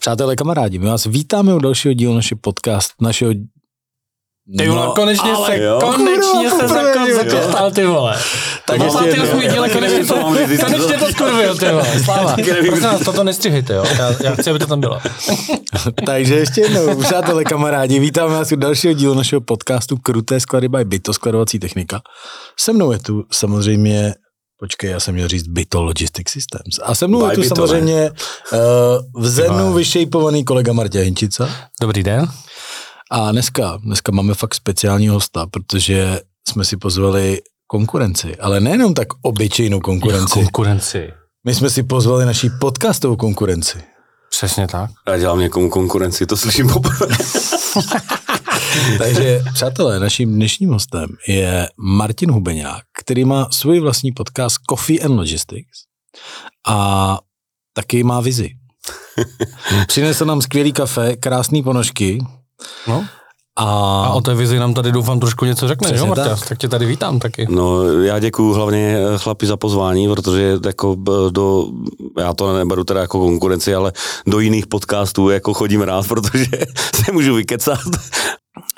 Tak přátelé, kamarádi, my vás vítáme u dalšího dílu našeho podcast, našeho ty vole, no, konečně se, jo. konečně se zakon ty vole. Tak po ještě jednou. díle konečně to, konečně to skurvil, ty vole. Sláva. Prosím nás, toto nestřihejte, jo. Já, já chci, aby to tam bylo. Takže ještě jednou, přátelé, kamarádi, vítáme vás u dalšího dílu našeho podcastu Kruté sklady by Byto, skladovací technika. Se mnou je tu samozřejmě Počkej, já jsem měl říct Byto Logistic Systems. A se mnou je tu samozřejmě uh, v zenu vyšejpovaný kolega Martě Hinčica. Dobrý den. A dneska, dneska máme fakt speciální hosta, protože jsme si pozvali konkurenci, ale nejenom tak obyčejnou konkurenci. Jak konkurenci. My jsme si pozvali naší podcastovou konkurenci. Přesně tak. Já dělám někomu konkurenci, to slyším poprvé. Takže, přátelé, naším dnešním hostem je Martin Hubeňák, který má svůj vlastní podcast Coffee and Logistics a taky má vizi. Přinesl nám skvělý kafe, krásné ponožky, No. A, a o té vizi nám tady doufám trošku něco řekne, jo, Marta? Tak. tak tě tady vítám taky. No, já děkuju hlavně eh, chlapi za pozvání, protože jako do, já to neberu teda jako konkurenci, ale do jiných podcastů jako chodím rád, protože se můžu vykecat.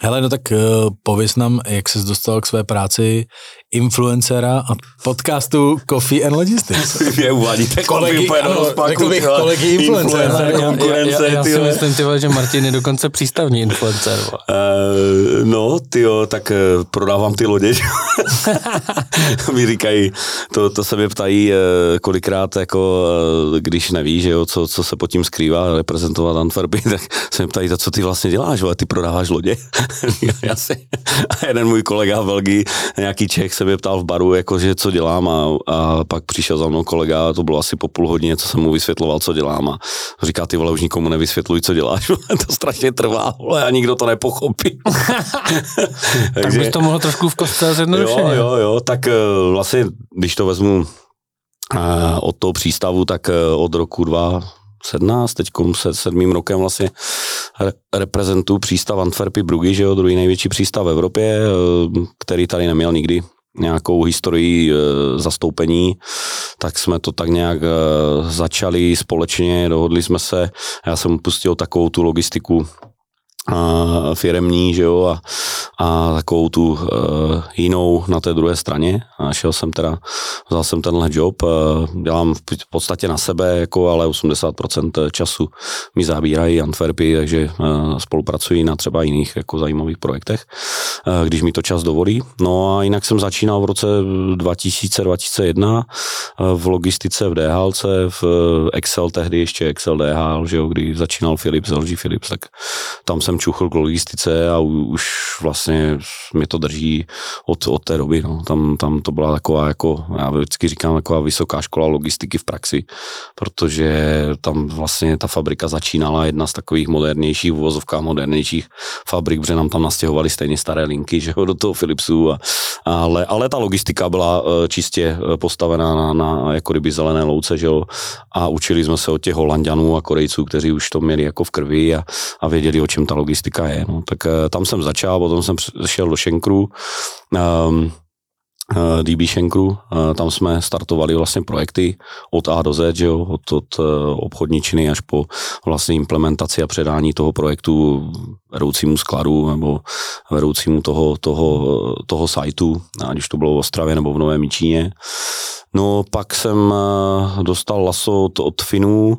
Hele, no tak uh, pověs nám, jak jsi dostal k své práci influencera a podcastu Coffee and Logistics. Je uvádíte kolegy, ano, řekl bych kolegy influencer. influencer konkurence, já, já, já si myslím, tyhle, že Martin je dokonce přístavní influencer. Uh, no, ty tak uh, prodávám ty lodě. Mi říkají, to, to se mě ptají uh, kolikrát, jako, uh, když neví, že jo, co, co se pod tím skrývá, reprezentovat Antwerpy, tak se mě ptají, co ty vlastně děláš, ale ty prodáváš lodě. já si, a jeden můj kolega v Belgii, nějaký Čech, se mě ptal v baru, jako, že co dělám a, a pak přišel za mnou kolega, to bylo asi po půl hodině, co jsem mu vysvětloval, co dělám a říká, ty vole, už nikomu nevysvětluj, co děláš, to strašně trvá, vole, a nikdo to nepochopí. tak bych to mohl trošku v kostce zjednodušeně. Jo, jo, jo, tak eh, vlastně, když to vezmu eh, od toho přístavu, tak eh, od roku 2 17, teď se sedmým rokem vlastně reprezentuju přístav Antwerpy Brugy, že jo, druhý největší přístav v Evropě, který tady neměl nikdy nějakou historii e, zastoupení, tak jsme to tak nějak e, začali společně, dohodli jsme se, já jsem pustil takovou tu logistiku a firemní, že jo, a, a takovou tu uh, jinou na té druhé straně. A šel jsem teda, vzal jsem tenhle job, uh, dělám v podstatě na sebe, jako, ale 80% času mi zabírají Antwerpy, takže uh, spolupracuji na třeba jiných jako zajímavých projektech, uh, když mi to čas dovolí. No a jinak jsem začínal v roce 2000-2001 uh, v logistice v DHLC, v Excel, tehdy ještě Excel DHL, že jo, kdy začínal Philips, LG Philips, tak tam jsem jsem čuchl k logistice a už vlastně mi to drží od, od té doby. No. Tam, tam to byla taková, jako, já vždycky říkám, taková vysoká škola logistiky v praxi, protože tam vlastně ta fabrika začínala, jedna z takových modernějších, uvozovkách modernějších fabrik, protože nám tam nastěhovali stejně staré linky, že jo, do toho Philipsu, a, ale, ale ta logistika byla eh, čistě eh, postavená na, na jako kdyby zelené louce, že jo, a učili jsme se od těch Holandianů a Korejců, kteří už to měli jako v krvi a, a věděli, o čem ta logistika je. No. Tak uh, tam jsem začal, potom jsem šel do Šenkru, um, uh, DB Šenkru, uh, tam jsme startovali vlastně projekty od A do Z, že jo, od, od obchodničiny až po vlastně implementaci a předání toho projektu vedoucímu skladu nebo vedoucímu toho, toho, toho sajtu, ať už to bylo v Ostravě nebo v Novém Míčíně. No pak jsem dostal laso od, od Finů,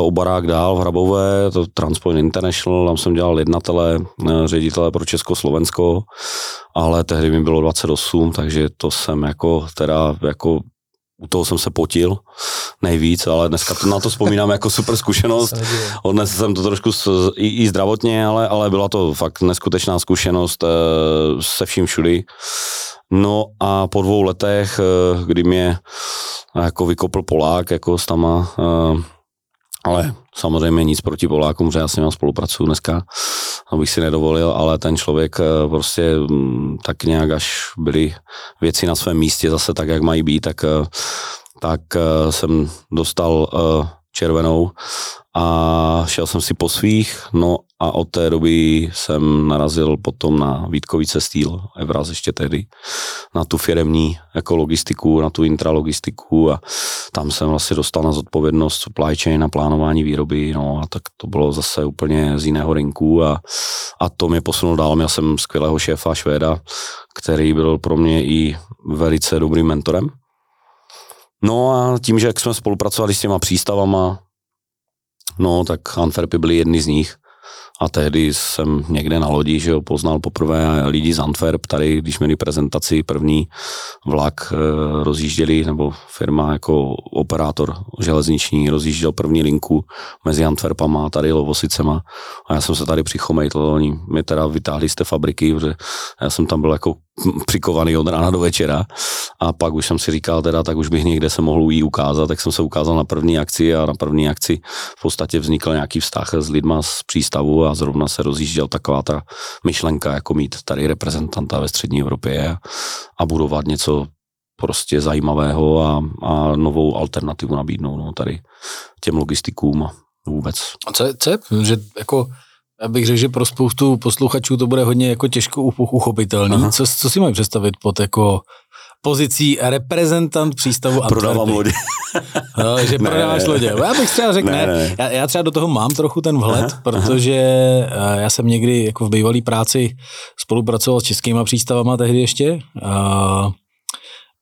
o barák dál v Hrabové, to Transpoint International, tam jsem dělal jednatele, ředitele pro Česko-Slovensko, ale tehdy mi bylo 28, takže to jsem jako teda jako u toho jsem se potil nejvíc, ale dneska to, na to vzpomínám jako super zkušenost. Odnesl jsem to trošku i, i zdravotně, ale, ale byla to fakt neskutečná zkušenost e, se vším všudy. No a po dvou letech, e, kdy mě jako vykopl Polák, jako s tama, e, ale samozřejmě nic proti Polákům, že já s ním spolupracuju dneska, abych si nedovolil, ale ten člověk eh, prostě mm, tak nějak až byly věci na svém místě zase tak, jak mají být, tak, eh, tak eh, jsem dostal červenou a šel jsem si po svých, no a od té doby jsem narazil potom na Vítkovice Steel, Evraz ještě tehdy, na tu firemní jako logistiku, na tu intralogistiku a tam jsem vlastně dostal na zodpovědnost supply chain a plánování výroby, no a tak to bylo zase úplně z jiného rinku a, a to mě posunul dál. Měl jsem skvělého šéfa Švéda, který byl pro mě i velice dobrým mentorem. No a tím, že jak jsme spolupracovali s těma přístavama, no tak Antwerpy byly jedny z nich a tehdy jsem někde na lodi, že jo, poznal poprvé lidi z Antwerp, tady, když měli prezentaci první vlak e, rozjížděli, nebo firma jako operátor železniční rozjížděl první linku mezi Antwerpama a tady Lovosicema. A já jsem se tady přichomejtl, oni mě teda vytáhli z té fabriky, protože já jsem tam byl jako přikovaný od rána do večera. A pak už jsem si říkal teda, tak už bych někde se mohl jí ukázat, tak jsem se ukázal na první akci a na první akci v podstatě vznikl nějaký vztah s lidma z přístavu a zrovna se rozjížděl taková ta myšlenka, jako mít tady reprezentanta ve střední Evropě a budovat něco prostě zajímavého a, a novou alternativu nabídnout no, tady těm logistikům a vůbec. A co je, co je že jako já bych řekl, že pro spoustu posluchačů to bude hodně jako těžko uchopitelný. Co, co si mají představit pod jako pozicí reprezentant přístavu Antwerpy. Prodávám lodi. no, že ne, prodáváš lodě. Já bych třeba řekl, ne, ne. ne. Já, já třeba do toho mám trochu ten vhled, aha, protože aha. já jsem někdy jako v bývalé práci spolupracoval s českýma přístavama tehdy ještě. A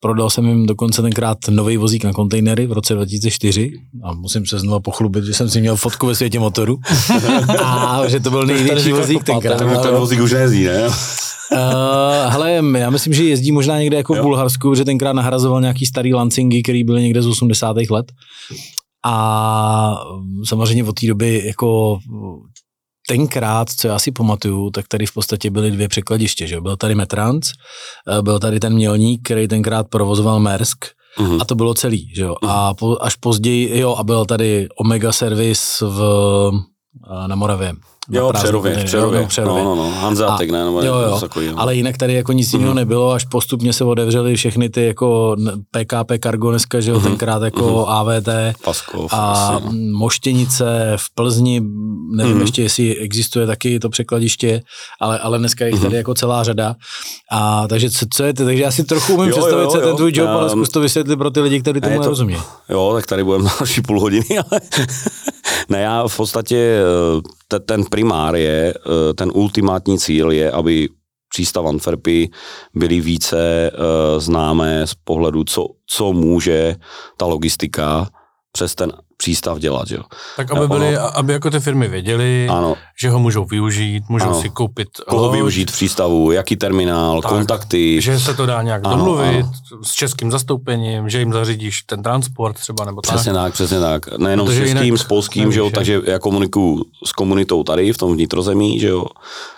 Prodal jsem jim dokonce tenkrát nový vozík na kontejnery v roce 2004 a musím se znovu pochlubit, že jsem si měl fotku ve světě motoru a že to byl největší vozík tenkrát. Ten vozík už nejezdí, ne? Uh, hele, já myslím, že jezdí možná někde jako v Bulharsku, že tenkrát nahrazoval nějaký starý Lancingy, který byly někde z 80. let. A samozřejmě od té doby jako tenkrát, co já si pamatuju, tak tady v podstatě byly dvě překladiště. Že? Byl tady Metrans, eh, byl tady ten mělník, který tenkrát provozoval Mersk, uh-huh. a to bylo celý. Že jo? A po, až později, jo, a byl tady Omega Service v, eh, na Moravě. Jo, Přerově, Přerově. No, Přerově. No, no, no, Hanzátek, ne? Nebo jo, jo. Takový. Ale jinak tady jako nic jiného mm. nebylo, až postupně se otevřely všechny ty jako PKP Cargo dneska, že jo, mm. tenkrát jako mm. AVT Paskov, a asi, no. Moštěnice v Plzni, nevím mm. ještě, jestli existuje taky to překladiště, ale, ale dneska je mm. tady jako celá řada. A takže co, co je to? Takže já si trochu umím jo, představit, jo, co ten tvůj job, ale zkus to vysvětlit pro ty lidi, kteří tomu nerozumí. Jo, tak tady budeme další půl hodiny, ale ne, já v podstatě eh, ten primár je, eh, ten ultimátní cíl je, aby přístav Antwerpy byly více uh, známé z pohledu, co, co může ta logistika přes ten přístav dělat. Jo. Tak aby, byli, ono, aby jako ty firmy věděli, ano. že ho můžou využít, můžou ano. si koupit Koho loď, využít v přístavu, jaký terminál, tak, kontakty. Že se to dá nějak ano, domluvit ano. s českým zastoupením, že jim zařídíš ten transport třeba nebo tak. Přesně tak, přesně tak. Nejenom Protože s českým, s polským, že jo, takže já komunikuju s komunitou tady v tom vnitrozemí, že jo,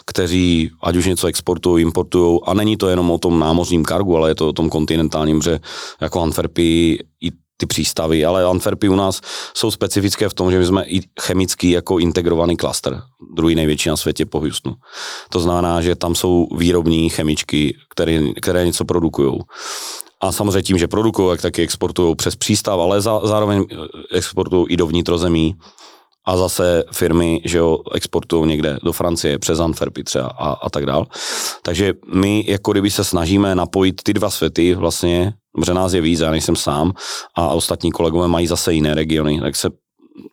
kteří ať už něco exportují, importují a není to jenom o tom námořním kargu, ale je to o tom kontinentálním, že jako Antwerpy i ty přístavy, ale Antwerpy u nás jsou specifické v tom, že my jsme i chemický jako integrovaný klaster, druhý největší na světě po Houstonu. To znamená, že tam jsou výrobní chemičky, které, které něco produkují. A samozřejmě tím, že produkují, tak taky exportují přes přístav, ale za, zároveň eh, exportují i do vnitrozemí a zase firmy, že jo, exportují někde do Francie přes Antwerpy třeba a, a tak dál. Takže my jako kdyby se snažíme napojit ty dva světy vlastně protože nás je víc, já nejsem sám a ostatní kolegové mají zase jiné regiony, tak se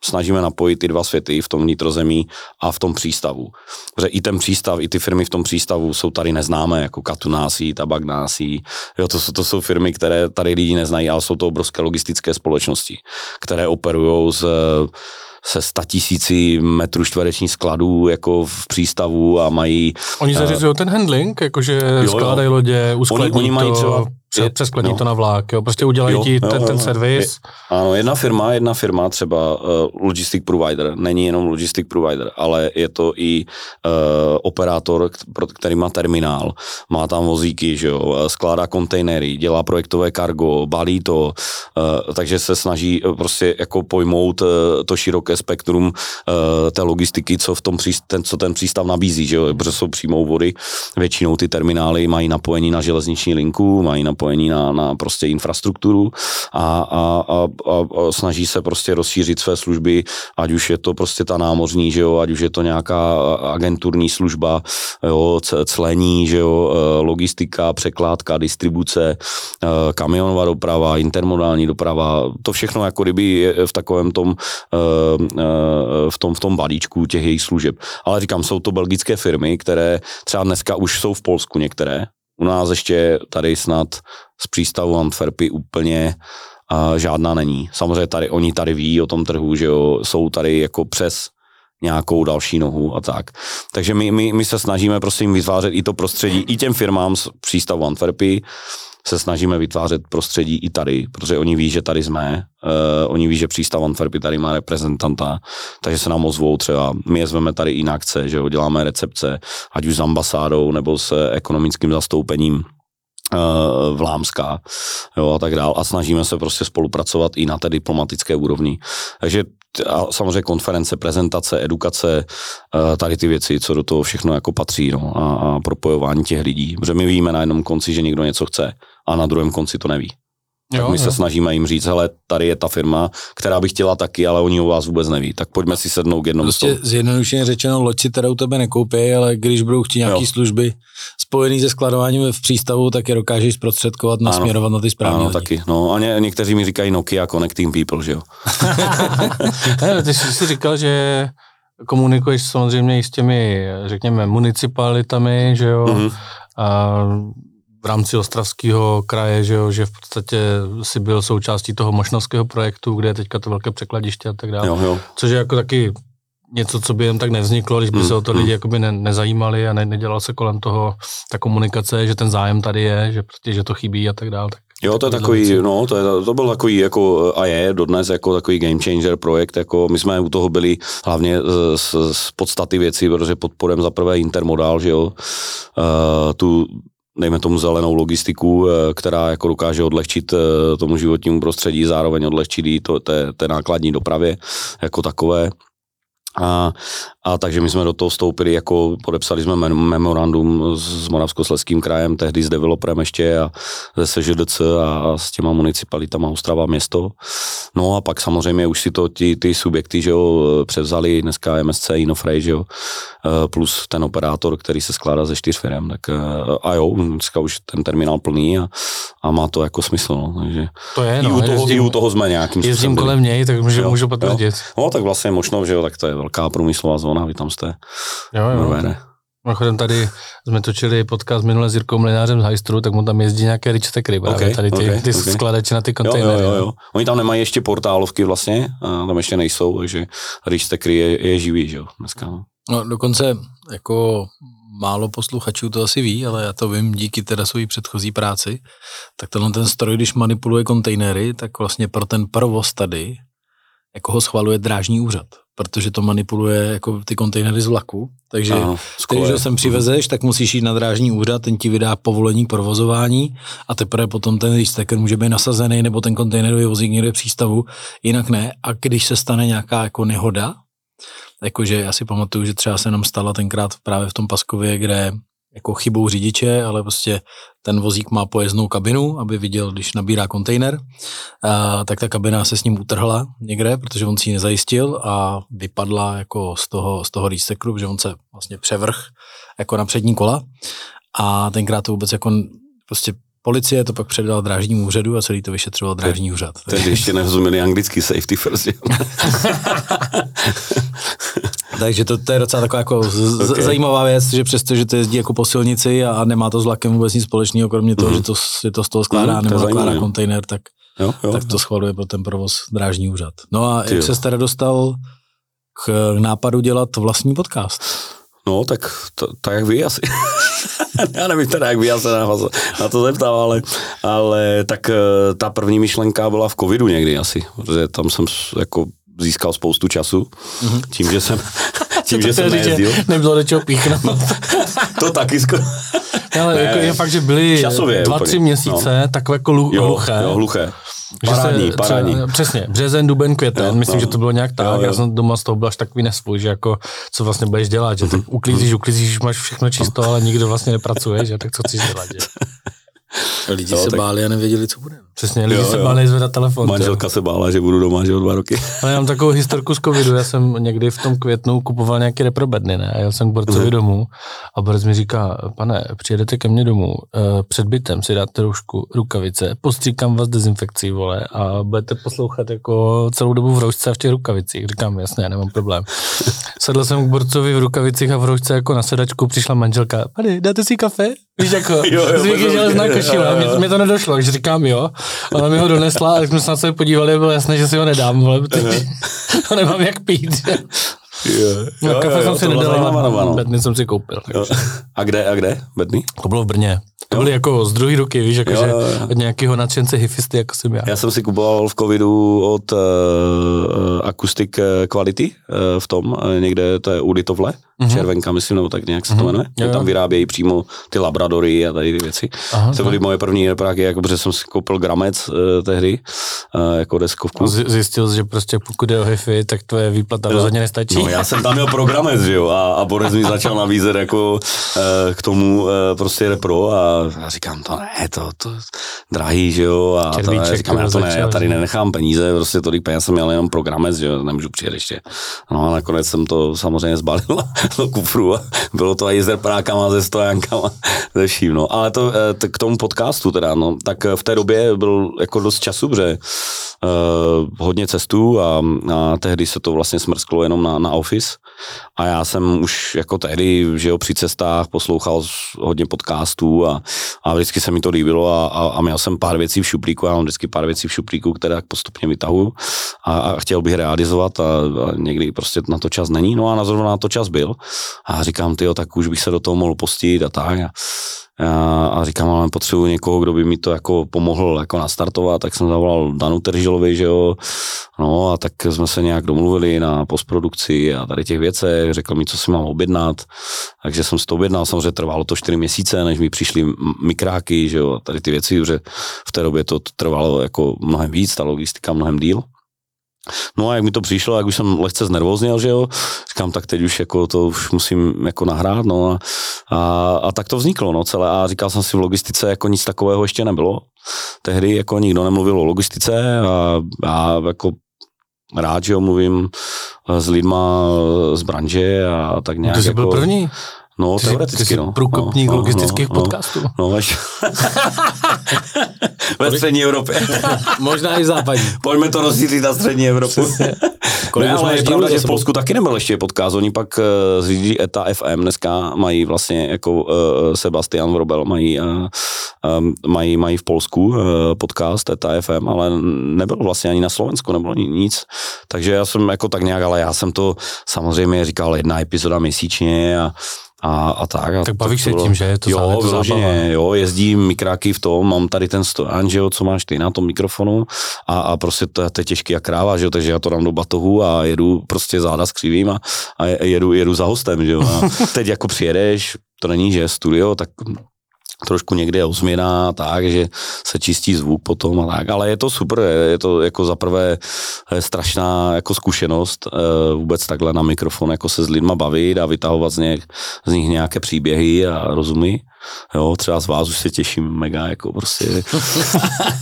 snažíme napojit ty dva světy v tom vnitrozemí a v tom přístavu. Protože i ten přístav, i ty firmy v tom přístavu jsou tady neznámé, jako Katunásí, Tabak Násí. Jo, to, jsou, to jsou firmy, které tady lidi neznají, ale jsou to obrovské logistické společnosti, které operují z se tisíci metrů čtvereční skladů jako v přístavu a mají... Oni zařizují uh, ten handling, jakože skládají lodě, uskladní oni, oni mají to. Třeba přeskladní no. to na vlák, jo, prostě udělají jo, ti jo, ten, jo, ten servis. Je, ano, jedna firma, jedna firma, třeba uh, logistic provider, není jenom logistic provider, ale je to i uh, operátor, který má terminál, má tam vozíky, že jo, eh, skládá kontejnery, dělá projektové kargo, balí to, uh, takže se snaží prostě jako pojmout uh, to široké spektrum uh, té logistiky, co v tom přístav, ten, co ten přístav nabízí, že jo, protože jsou přímou vody, většinou ty terminály mají napojení na železniční linku, mají napojení napojení na, na prostě infrastrukturu a, a, a, a, snaží se prostě rozšířit své služby, ať už je to prostě ta námořní, že jo, ať už je to nějaká agenturní služba, jo, clení, že jo, e, logistika, překládka, distribuce, e, kamionová doprava, intermodální doprava, to všechno jako kdyby je v takovém tom, e, v tom, v tom balíčku těch jejich služeb. Ale říkám, jsou to belgické firmy, které třeba dneska už jsou v Polsku některé, u nás ještě tady snad z přístavu Antwerpy úplně a žádná není. Samozřejmě tady, oni tady ví o tom trhu, že jo, jsou tady jako přes nějakou další nohu a tak. Takže my, my, my se snažíme prostě vytvářet i to prostředí, i těm firmám z přístavu Antwerpy, se snažíme vytvářet prostředí i tady, protože oni ví, že tady jsme, uh, oni ví, že přístav Antwerpy tady má reprezentanta, takže se nám ozvou třeba, my je zveme tady i na akce, že jo, děláme recepce, ať už s ambasádou nebo s ekonomickým zastoupením eh, v Lámská jo, a tak dál a snažíme se prostě spolupracovat i na té diplomatické úrovni. Takže a samozřejmě konference, prezentace, edukace, eh, tady ty věci, co do toho všechno jako patří no, a, a propojování těch lidí. Protože my víme na jednom konci, že někdo něco chce a na druhém konci to neví. Tak jo, my jo. se snažíme jim říct, hele, tady je ta firma, která by chtěla taky, ale oni o vás vůbec neví. Tak pojďme si sednout k jednomu Prostě zjednodušeně řečeno, loď si teda u tebe nekoupí, ale když budou chtít nějaké služby spojené se skladováním v přístavu, tak je dokážeš zprostředkovat, nasměrovat ano, na ty správné Ano, lidi. taky. No a ně, někteří mi říkají Nokia Connecting People, že jo. ne, ty jsi si říkal, že komunikuješ samozřejmě i s těmi, řekněme, municipalitami, že jo, mm-hmm. a v rámci Ostravského kraje, že, jo, že v podstatě si byl součástí toho mošnovského projektu, kde je teďka to velké překladiště a tak dále. Jo, jo. Což je jako taky něco, co by jen tak nevzniklo, když by mm, se o to mm. lidi jakoby ne, nezajímali a ne, nedělal se kolem toho ta komunikace, že ten zájem tady je, že, prostě, že to chybí a tak dále. Tak Jo, to je takový, no, to, je, to byl takový jako a je dodnes jako takový game changer projekt, jako my jsme u toho byli hlavně z, z podstaty věci, protože podporem za prvé intermodál, že jo, uh, tu dejme tomu zelenou logistiku, eh, která jako dokáže odlehčit eh, tomu životnímu prostředí, zároveň odlehčit i to, té, té nákladní dopravě jako takové. A, a takže my jsme do toho vstoupili, jako podepsali jsme memorandum s Moravskosleským krajem, tehdy s developerem ještě a ze SŽDC a, s těma municipalitama Ostrava město. No a pak samozřejmě už si to ti, ty subjekty, že jo, převzali dneska MSC, Inofray, že jo, e, plus ten operátor, který se skládá ze čtyř firm, tak e, a jo, dneska už ten terminál plný a, a má to jako smysl, no, takže to je, no, i, u toho, jezdím, i u toho jsme nějakým Jezdím způsobem kolem něj, tak můžu, jo, můžu potvrdit. No tak vlastně možno, že jo, tak to je velká průmyslová zóna, vy tam jste. Jo, jo. Mimochodem tady jsme točili podcast minule s Jirkou Mlinářem z Heistru, tak mu tam jezdí nějaké ričtekry, okay, tady ty, okay, ty okay. skladače na ty kontejnery. Jo, jo, jo. Oni tam nemají ještě portálovky vlastně, a tam ještě nejsou, takže ričtekry je, je živý, že jo, dneska. No. no dokonce jako málo posluchačů to asi ví, ale já to vím díky teda své předchozí práci, tak tenhle ten stroj, když manipuluje kontejnery, tak vlastně pro ten provoz tady jako ho schvaluje drážní úřad protože to manipuluje jako ty kontejnery z vlaku. Takže Aha, když ho sem přivezeš, tak musíš jít na drážní úřad, ten ti vydá povolení k provozování a teprve potom ten lístek může být nasazený nebo ten kontejnerový vozík někde v přístavu, jinak ne. A když se stane nějaká jako nehoda, jakože já si pamatuju, že třeba se nám stala tenkrát právě v tom Paskově, kde jako chybou řidiče, ale prostě ten vozík má pojezdnou kabinu, aby viděl, když nabírá kontejner, a, tak ta kabina se s ním utrhla někde, protože on si ji nezajistil a vypadla jako z toho, z toho rýstekru, že on se vlastně převrh jako na přední kola a tenkrát to vůbec jako prostě Policie to pak předala drážnímu úřadu a celý to vyšetřoval drážní úřad. Tehdy ještě nerozuměli anglicky safety first. Takže to, to, je docela taková jako z, okay. zajímavá věc, že přesto, že to jezdí jako po silnici a, a nemá to s vlakem vůbec nic společného, kromě toho, mm-hmm. že to, je to z toho skládá mm, nebo zakládá kontejner, tak, jo, jo, tak to schvaluje pro ten provoz drážní úřad. No a Ty jak se teda dostal k nápadu dělat vlastní podcast? No, tak, to, tak jak vy asi. já nevím teda, jak by já se na, na to zeptal, ale, ale tak eh, ta první myšlenka byla v covidu někdy asi, protože tam jsem jako získal spoustu času, mm-hmm. tím, že jsem, tím, že jsem nejezdil. Nebylo do čeho píchnout. to taky skoro. Ale ne, jako je fakt, že byly časově, dva, úplně. tři měsíce no. takové jako jo, hluché. Jo, hluché. Parádní, se, parádní. Třeba, přesně, březen, duben, květen, jo, myslím, no. že to bylo nějak tak, jo, jo. já jsem doma z toho byl až takový nesvůj, že jako, co vlastně budeš dělat, že tak mhm. uklízíš, uklízíš, máš všechno čisto, ale nikdo vlastně nepracuje, že tak co chceš dělat, že? Lidi jo, se tak... báli a nevěděli, co bude. Přesně, lidi jo, se jo. báli zvedat telefon. Manželka se bála, že budu doma, že o dva roky. Ale já mám takovou historku z covidu, já jsem někdy v tom květnu kupoval nějaké reprobedny, ne? A jel jsem k Borcovi mm. domů a Borec mi říká, pane, přijedete ke mně domů, uh, před bytem si dáte roušku, rukavice, postříkám vás dezinfekcí, vole, a budete poslouchat jako celou dobu v roušce a v těch rukavicích. Říkám, jasně, nemám problém. Sedl jsem k Borcovi v rukavicích a v roušce jako na sedačku, přišla manželka, pane, dáte si kafe? Víš, jako, jo, jo, zvyky železná košile, mě, mě, to nedošlo, když říkám jo, ona mi ho donesla a když jsme se na sebe podívali, bylo jasné, že si ho nedám, ale to nemám jak pít. Jo, no, jo, kafe jo, jsem si nedal, bedny jsem si koupil. A kde, a kde? Bedny? To bylo v Brně. To byly jako z druhé ruky, víš, jako jo, že jo, jo. od nějakého nadšence hifisty, jako jsem já. Já jsem si kupoval v covidu od uh, Acoustic Quality uh, v tom, uh, někde to je u Litovle, mm-hmm. červenka, myslím, nebo tak nějak se to mm-hmm. jmenuje. Jo, jo. Tam vyrábějí přímo ty labradory a tady ty věci. Aha, to byly moje první repráky, jako protože jsem si koupil gramec uh, tehdy, uh, jako deskovku. Z, zjistil, že prostě pokud je o hifi, tak tvoje výplata rozhodně nestačí. No, já jsem tam měl pro gramec, že jo, a, a Boris mi začal nabízet jako uh, k tomu uh, prostě repro a já říkám, to ne, to, to drahý, že jo, a to ne, říkám, já to ne, já tady nenechám peníze, prostě tolik peněz jsem měl jenom pro gramec, že jo, nemůžu přijet ještě. No a nakonec jsem to samozřejmě zbalil do kufru a bylo to i s reprákama, se stojánkama, ze vším, no. Ale to eh, k tomu podcastu teda, no, tak v té době byl jako dost času, že uh, hodně cestů a, a tehdy se to vlastně smrsklo jenom na, na office. A já jsem už jako tehdy, že jo, při cestách poslouchal hodně podcastů a, a vždycky se mi to líbilo a, a, a měl jsem pár věcí v šuplíku, já mám vždycky pár věcí v šuplíku, které postupně vytahuju a, a chtěl bych realizovat a, a někdy prostě na to čas není, no a na zrovna na to čas byl. A říkám, ty tak už bych se do toho mohl postit a tak. A, a, a říkám, ale potřebuji někoho, kdo by mi to jako pomohl jako nastartovat, tak jsem zavolal Danu Teržilovi, že jo, no a tak jsme se nějak domluvili na postprodukci a tady těch věcech, řekl mi, co si mám objednat, takže jsem si to objednal, samozřejmě trvalo to čtyři měsíce, než mi přišly mikráky, že jo, tady ty věci, že v té době to trvalo jako mnohem víc, ta logistika mnohem díl. No a jak mi to přišlo, jak už jsem lehce znervózněl, že jo, říkám, tak teď už jako to už musím jako nahrát, no a, a, a tak to vzniklo, no celé a říkal jsem si v logistice jako nic takového ještě nebylo. Tehdy jako nikdo nemluvil o logistice a, a jako rád, že mluvím s lidma z branže a tak nějak. To jsi jako, byl první? No, ty teoreticky, ty jsi no. průkopník no, logistických no, podcastů. No, no až... Ve střední Evropě. Možná i západní. Pojďme to rozšířit na střední Evropu. Kolik ne, ale je pravda, že v Polsku taky nebyl ještě podcast. Oni pak uh, zřídí ETA FM, dneska mají vlastně jako uh, Sebastian Vrobel, mají, uh, um, mají, mají v Polsku uh, podcast ETA FM, ale nebylo vlastně ani na Slovensku, nebylo nic. Takže já jsem jako tak nějak, ale já jsem to samozřejmě říkal jedna epizoda měsíčně a a, a tak. A tak bavíš se tím, že je to Jo, vyloženě, jo, jezdím mikráky v tom, mám tady ten stojan, že jo, co máš ty na tom mikrofonu a, a prostě to, to je těžký jak kráva, že jo, takže já to dám do batohu a jedu prostě záda skřivím a, a jedu, jedu za hostem, že jo. A teď jako přijedeš, to není, že studio, tak trošku někde je ozměna, tak, že se čistí zvuk potom a tak, ale je to super, je to jako za prvé strašná jako zkušenost eh, vůbec takhle na mikrofon jako se s lidma bavit a vytahovat z nich, z nich nějaké příběhy a rozumí. Jo, třeba z vás už se těším mega, jako prostě.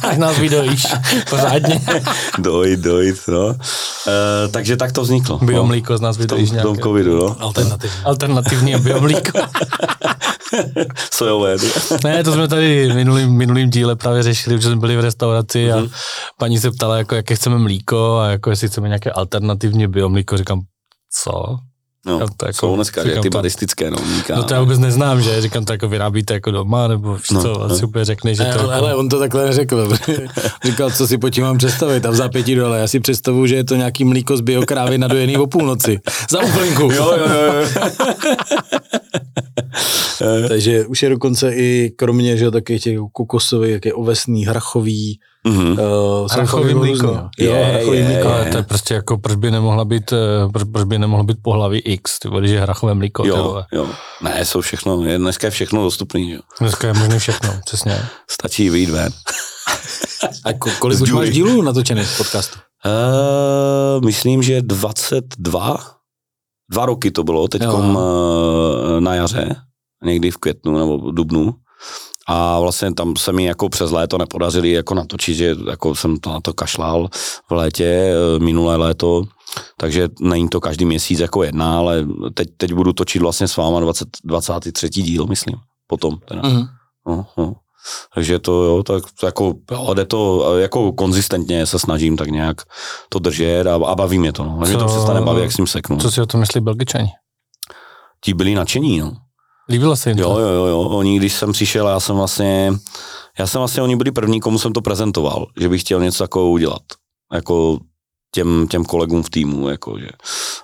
Až nás vydojíš, pořádně. dojít, dojít, no. E, takže tak to vzniklo. No. Biomlíko no. z nás vydojíš nějaké. Tom covidu, no. Alternativní. Alternativní biomlíko. Sojové. Ne, to jsme tady v minulým, minulým díle právě řešili, že jsme byli v restauraci a mm-hmm. paní se ptala, jako, jaké chceme mlíko a jako jestli chceme nějaké alternativní biomlíko. Říkám, co? No, to jako, jsou dneska říkám, ty baristické, no, mníka, No to já vůbec neznám, že? Říkám, to jako vyrábíte jako doma, nebo no, co, no. asi úplně řekne, že to... Ale, ale on to takhle neřekl. Říkal, co si po tím mám představit a v zápětí dole. Já si představuju, že je to nějaký mlíko z biokrávy nadojený o půlnoci. Za úplnku. jo, jo, jo. Takže už je dokonce i kromě, že takových těch kokosových, jak je ovesný, hrachový, Mm-hmm. Uh, hrachový mlíko. Je, jo, hrachový je, mlíko. Je, je. to je prostě jako, proč by nemohla být, eh, proč, proč by nemohlo být pohlaví X, ty když je hrachové mlíko. Jo, jo. Ne, jsou všechno, je, dneska je všechno dostupný, jo. Dneska je možné všechno, přesně. Stačí vyjít ven. A kolik už máš dílů natočených v podcastu? Uh, myslím, že 22. Dva roky to bylo, teď na jaře, někdy v květnu nebo v dubnu. a vlastně tam se mi jako přes léto nepodařili jako natočit, že jako jsem to na to kašlal v létě, eh, minulé léto, takže není to každý měsíc jako jedna, ale teď, teď budu točit vlastně s váma 20, 23. díl, myslím, potom. Teda. Mm-hmm. No, no. Takže to jo, tak jako, jo, jde to jako konzistentně se snažím tak nějak to držet a, a baví mě to, no. Takže to přestane bavit, jak s ním seknu. Co si o tom myslí Belgičani? Ti byli nadšení, no. Líbilo se jim to? Jo, jo, jo. Oni, když jsem přišel, já jsem vlastně, já jsem vlastně, oni byli první, komu jsem to prezentoval, že bych chtěl něco takového udělat. Jako těm, těm kolegům v týmu, jako, že,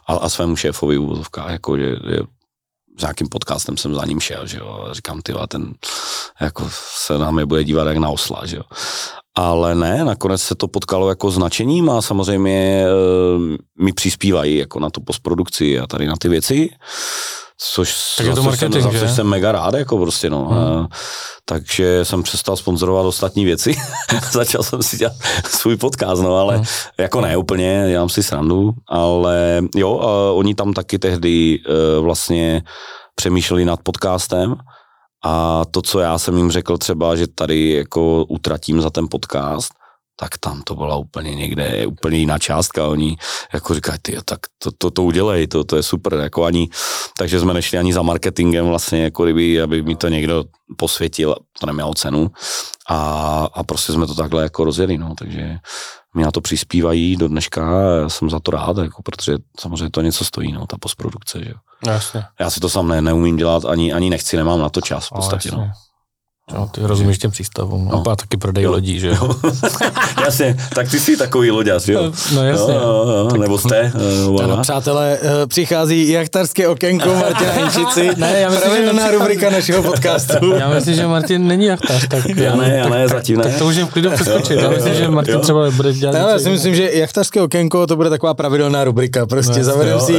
a, a svému šéfovi v úvozovkách, jako, že, že s nějakým podcastem jsem za ním šel, že jo, a říkám, ty ten jako se nám je bude dívat jak na osla, že jo. Ale ne, nakonec se to potkalo jako značením a samozřejmě e, mi přispívají jako na tu postprodukci a tady na ty věci což tak je to marketing, jsem, že? jsem mega rád, jako prostě, no. Hmm. takže jsem přestal sponzorovat ostatní věci. Začal jsem si dělat svůj podcast, no, ale hmm. jako ne úplně, dělám si srandu, ale jo, oni tam taky tehdy uh, vlastně přemýšleli nad podcastem a to, co já jsem jim řekl třeba, že tady jako utratím za ten podcast, tak tam to byla úplně někde, úplně jiná částka. Oni jako říkají, ty, tak to, to, to udělej, to, to je super. Jako ani, takže jsme nešli ani za marketingem vlastně, jako kdyby, aby mi to někdo posvětil, to nemělo cenu. A, a prostě jsme to takhle jako rozjeli, no, takže mi na to přispívají do dneška já jsem za to rád, jako, protože samozřejmě to něco stojí, no, ta postprodukce, že jo. Jasně. Já si to sám ne, neumím dělat, ani, ani nechci, nemám na to čas v podstatě, no. No, ty rozumíš těm přístavům. No. A taky prodej jo. lodí, že jo? jasně, tak ty jsi takový loďař, jo? No jasně. No, no, no, nebo jste? Uh, ano, přátelé, uh, přichází jachtarské okénko Martina Hinčici. ne, já myslím, Pravidelná že... rubrika našeho podcastu. já myslím, že Martin není jachtař. Tak, já ne, já ne, zatím ne. Tak to můžeme v klidu přeskočit. Já myslím, že Martin jo. třeba bude dělat Já si myslím, že jachtarské okénko to bude taková pravidelná rubrika. Prostě no, zavedeme si,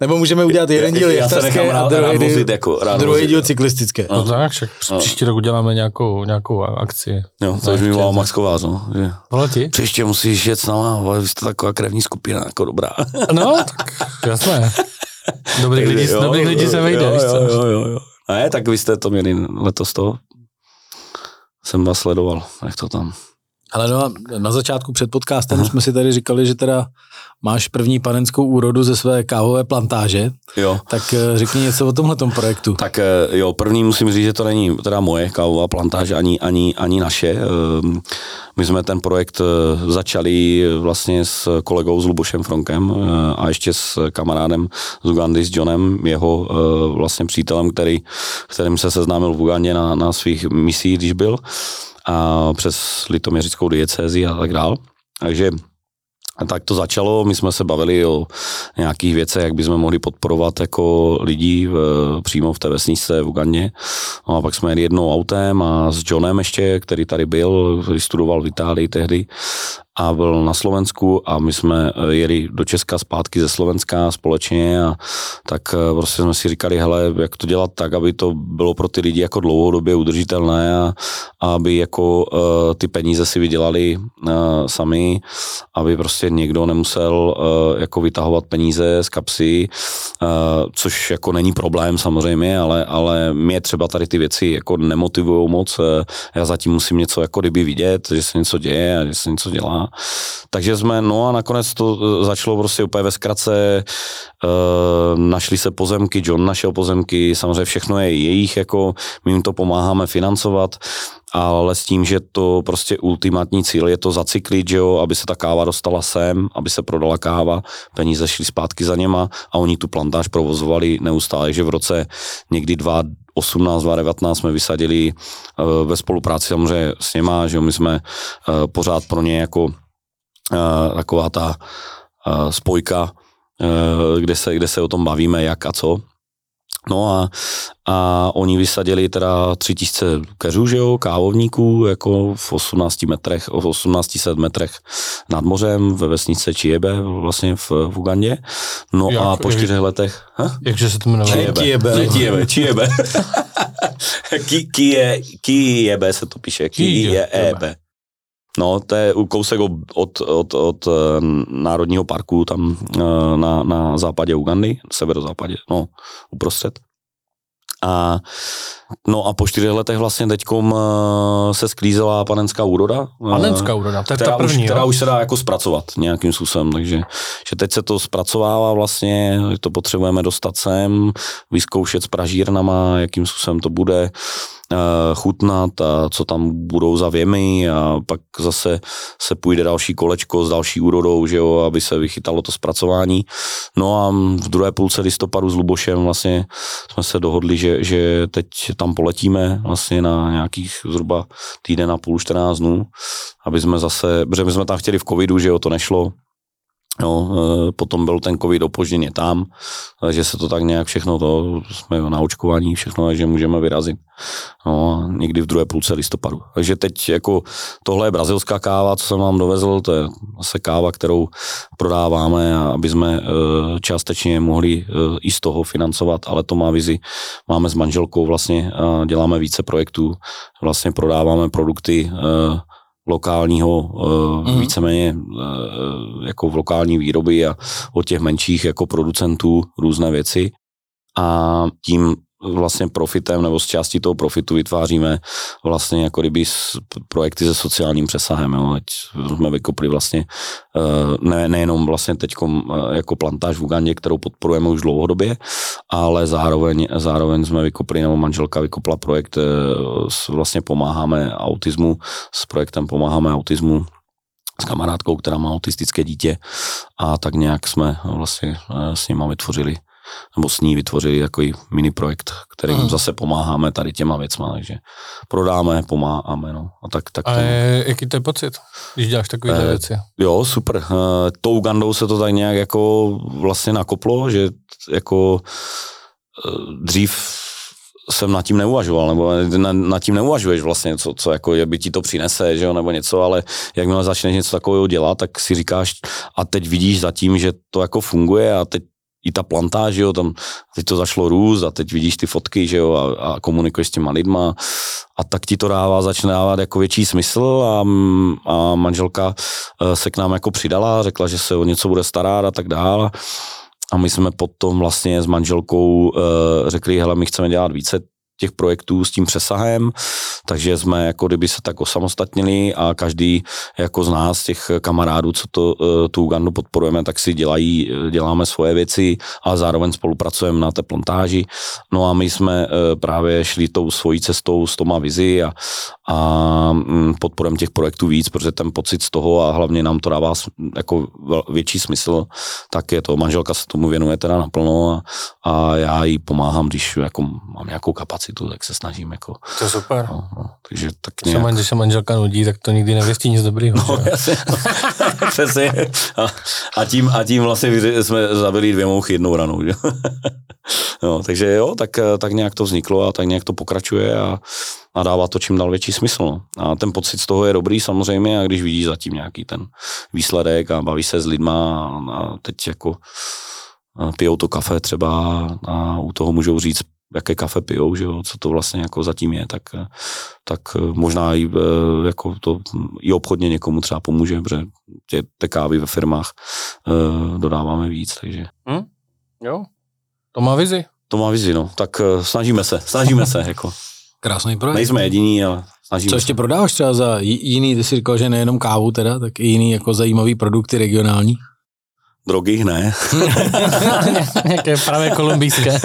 nebo můžeme udělat jeden díl jachtarské a druhý díl cyklistické. No tak, příští rok uděláme nějakou nějakou akci. Jo, to už mi volal Max Kovář, no. Že Volal ti? Příště musíš jet s náma, ale vy jste taková krevní skupina, jako dobrá. No, tak jasné. Dobrých lidí, jo, dobrých lidí se vejde, jo, jo, jo, jo, jo. Ne, tak vy jste to měli letos to. Jsem vás sledoval, jak to tam. Ale no, na začátku před podcastem Aha. jsme si tady říkali, že teda máš první panenskou úrodu ze své kávové plantáže. Jo. Tak eh, řekni něco o tomhle projektu. Tak eh, jo, první musím říct, že to není teda moje kávová plantáže, ani, ani, ani naše. Ehm, my jsme ten projekt eh, začali vlastně s kolegou s Lubošem Fronkem a ještě s kamarádem z Ugandy, s Johnem, jeho vlastně přítelem, který, kterým se seznámil v Ugandě na, na svých misích, když byl a přes litoměřickou diecézi a tak dál. Takže a tak to začalo, my jsme se bavili o nějakých věcech, jak bychom mohli podporovat jako lidí v, přímo v té vesnice v Ugandě. No a pak jsme jeli jednou autem a s Johnem ještě, který tady byl, který studoval v Itálii tehdy a byl na Slovensku a my jsme eh, jeli do Česka zpátky ze Slovenska společně a tak eh, prostě jsme si říkali, hele, jak to dělat tak, aby to bylo pro ty lidi jako dlouhodobě udržitelné a, a aby jako uh, ty peníze si vydělali uh, sami, aby prostě někdo nemusel uh, jako vytahovat peníze z kapsy, uh, což jako není problém samozřejmě, ale, ale mě třeba tady ty věci jako nemotivují moc, já zatím musím něco jako kdyby vidět, že se něco děje a že se něco dělá takže jsme, no a nakonec to e, začalo prostě úplně ve zkratce, e, našli se pozemky, John našel pozemky, samozřejmě všechno je jejich, jako my jim to pomáháme financovat, ale s tím, že to prostě ultimátní cíl je to zacyklit, že jo, aby se ta káva dostala sem, aby se prodala káva, peníze šly zpátky za něma a oni tu plantáž provozovali neustále, že v roce někdy 2018, 2019 jsme vysadili uh, ve spolupráci samozřejmě s něma, že jo, my jsme uh, pořád pro ně jako uh, taková ta spojka, kde se, kde se o tom bavíme, jak a co. No a, a oni vysadili teda 3000 keřů, že jo, kávovníků, jako v 18 metrech, v 1800 metrech nad mořem ve vesnice Čiebe, vlastně v, v Ugandě. No jak, a po čtyřech letech... Ha? Jakže se to jmenuje? Čiebe. Čiebe. Čiebe. Čiebe. Kijebe se to píše. Kijebe. No, to je kousek od, od, od eh, Národního parku tam eh, na, na západě Ugandy, severozápadě, no, uprostřed. A, no a po čtyřech letech vlastně teďkom uh, se sklízela panenská úroda. Panenská úroda, to je která, ta první, už, která už se dá jako zpracovat nějakým způsobem, takže že teď se to zpracovává vlastně, to potřebujeme dostat sem, vyzkoušet s pražírnama, jakým způsobem to bude, Eh, chutnat a co tam budou za věmy a pak zase se půjde další kolečko s další úrodou, že jo, aby se vychytalo to zpracování. No a v druhé půlce listopadu s Lubošem vlastně jsme se dohodli, že, že teď tam poletíme vlastně na nějakých zhruba týden a půl, 14 dnů, aby jsme zase, protože my jsme tam chtěli v covidu, že jo, to nešlo, No, potom byl ten covid opožděně tam, že se to tak nějak všechno, to jsme na očkování všechno, že můžeme vyrazit. No, někdy v druhé půlce listopadu. Takže teď jako tohle je brazilská káva, co jsem vám dovezl, to je zase káva, kterou prodáváme, aby jsme e, částečně mohli i z toho financovat, ale to má vizi. Máme s manželkou vlastně, děláme více projektů, vlastně prodáváme produkty lokálního, mm. víceméně jako v lokální výroby a od těch menších jako producentů různé věci. A tím vlastně profitem nebo z části toho profitu vytváříme vlastně jako kdyby projekty se sociálním přesahem. Jo. Teď jsme vykopli vlastně eh, ne, nejenom vlastně teď eh, jako plantáž v Ugandě, kterou podporujeme už dlouhodobě, ale zároveň, zároveň jsme vykopli, nebo manželka vykopla projekt, eh, vlastně pomáháme autismu, s projektem pomáháme autismu s kamarádkou, která má autistické dítě a tak nějak jsme vlastně s nimi vytvořili nebo s ní vytvořili takový mini projekt, kterým hmm. zase pomáháme tady těma věcma, takže prodáme, pomáháme, no. A tak, tak a je, jaký to je pocit, když děláš takové eh, věci? Jo, super. Eh, tou Ugandou se to tak nějak jako vlastně nakoplo, že jako eh, dřív jsem nad tím neuvažoval, nebo nad tím neuvažuješ vlastně, co, co jako by ti to přinese, že jo, nebo něco, ale jakmile začneš něco takového dělat, tak si říkáš a teď vidíš zatím, že to jako funguje a teď i ta plantáž, jo, tam teď to zašlo růst a teď vidíš ty fotky, že jo, a, a komunikuješ s těma lidma a tak ti to dává, začne dávat jako větší smysl a, a manželka eh, se k nám jako přidala, řekla, že se o něco bude starat a tak dále. A my jsme potom vlastně s manželkou uh, řekli, hele, my chceme dělat více těch projektů s tím přesahem, takže jsme jako kdyby se tak osamostatnili a každý jako z nás, těch kamarádů, co to, eh, tu Ugandu podporujeme, tak si dělají, děláme svoje věci a zároveň spolupracujeme na té plantáži. No a my jsme eh, právě šli tou svojí cestou s Toma Vizi a, a mm, podporujeme těch projektů víc, protože ten pocit z toho a hlavně nám to dává jako větší smysl, tak je to, manželka se tomu věnuje teda naplno a, a já jí pomáhám, když jako mám nějakou kapacitu, tak se snažím jako. To je super. No, no, takže tak nějak... Když se manželka nudí, tak to nikdy nevěstí nic dobrýho. No, jasně, no. Přesně. A, a, tím, a tím vlastně jsme zabili dvě mouchy jednou ranou. Že? no, takže jo, tak, tak nějak to vzniklo a tak nějak to pokračuje a a dává to čím dál větší smysl. No. A ten pocit z toho je dobrý samozřejmě a když vidíš zatím nějaký ten výsledek a baví se s lidma a, teď jako pijou to kafe třeba a u toho můžou říct, jaké kafe pijou, že jo, co to vlastně jako zatím je, tak, tak možná i, e, jako to i obchodně někomu třeba pomůže, protože tě, té kávy ve firmách uh, dodáváme víc, takže. Hmm? Jo, to má vizi. To má vizi, no, tak uh, snažíme se, snažíme se, jako. Krásný projekt. Nejsme jediní, ale snažíme Co ještě prodáváš třeba za jiný, ty jsi říkal, že nejenom kávu teda, tak i jiný jako zajímavý produkty regionální? Drogy ne. Nějaké právě kolumbijské.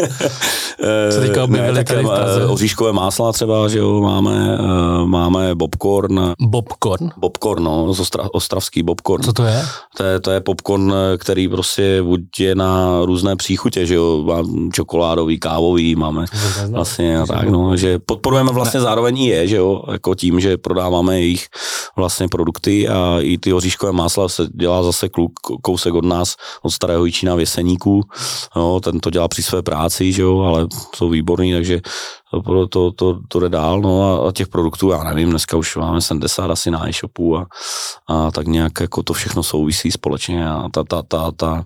Co teďka objevili tady v Praze. Oříškové másla třeba, že jo, máme, eh, máme bobcorn. Bobcorn? Bobcorn, no, z ostra, ostravský bobcorn. Co to je? To je, to je popcorn, který prostě buď je na různé příchutě, že jo, má čokoládový, kávový, máme vlastně a tak, no, že podporujeme vlastně zároveň i je, že jo, jako tím, že prodáváme jejich vlastně produkty a i ty oříškové másla se dělá zase kluk, kousek od nás, od starého Jičína Věseníků, no, ten to dělá při své práci, že jo, ale jsou výborní, takže to, to, to, to jde dál, no a, a těch produktů, já nevím, dneska už máme 70 asi na e-shopu a, a tak nějak jako to všechno souvisí společně a ta, ta, ta, ta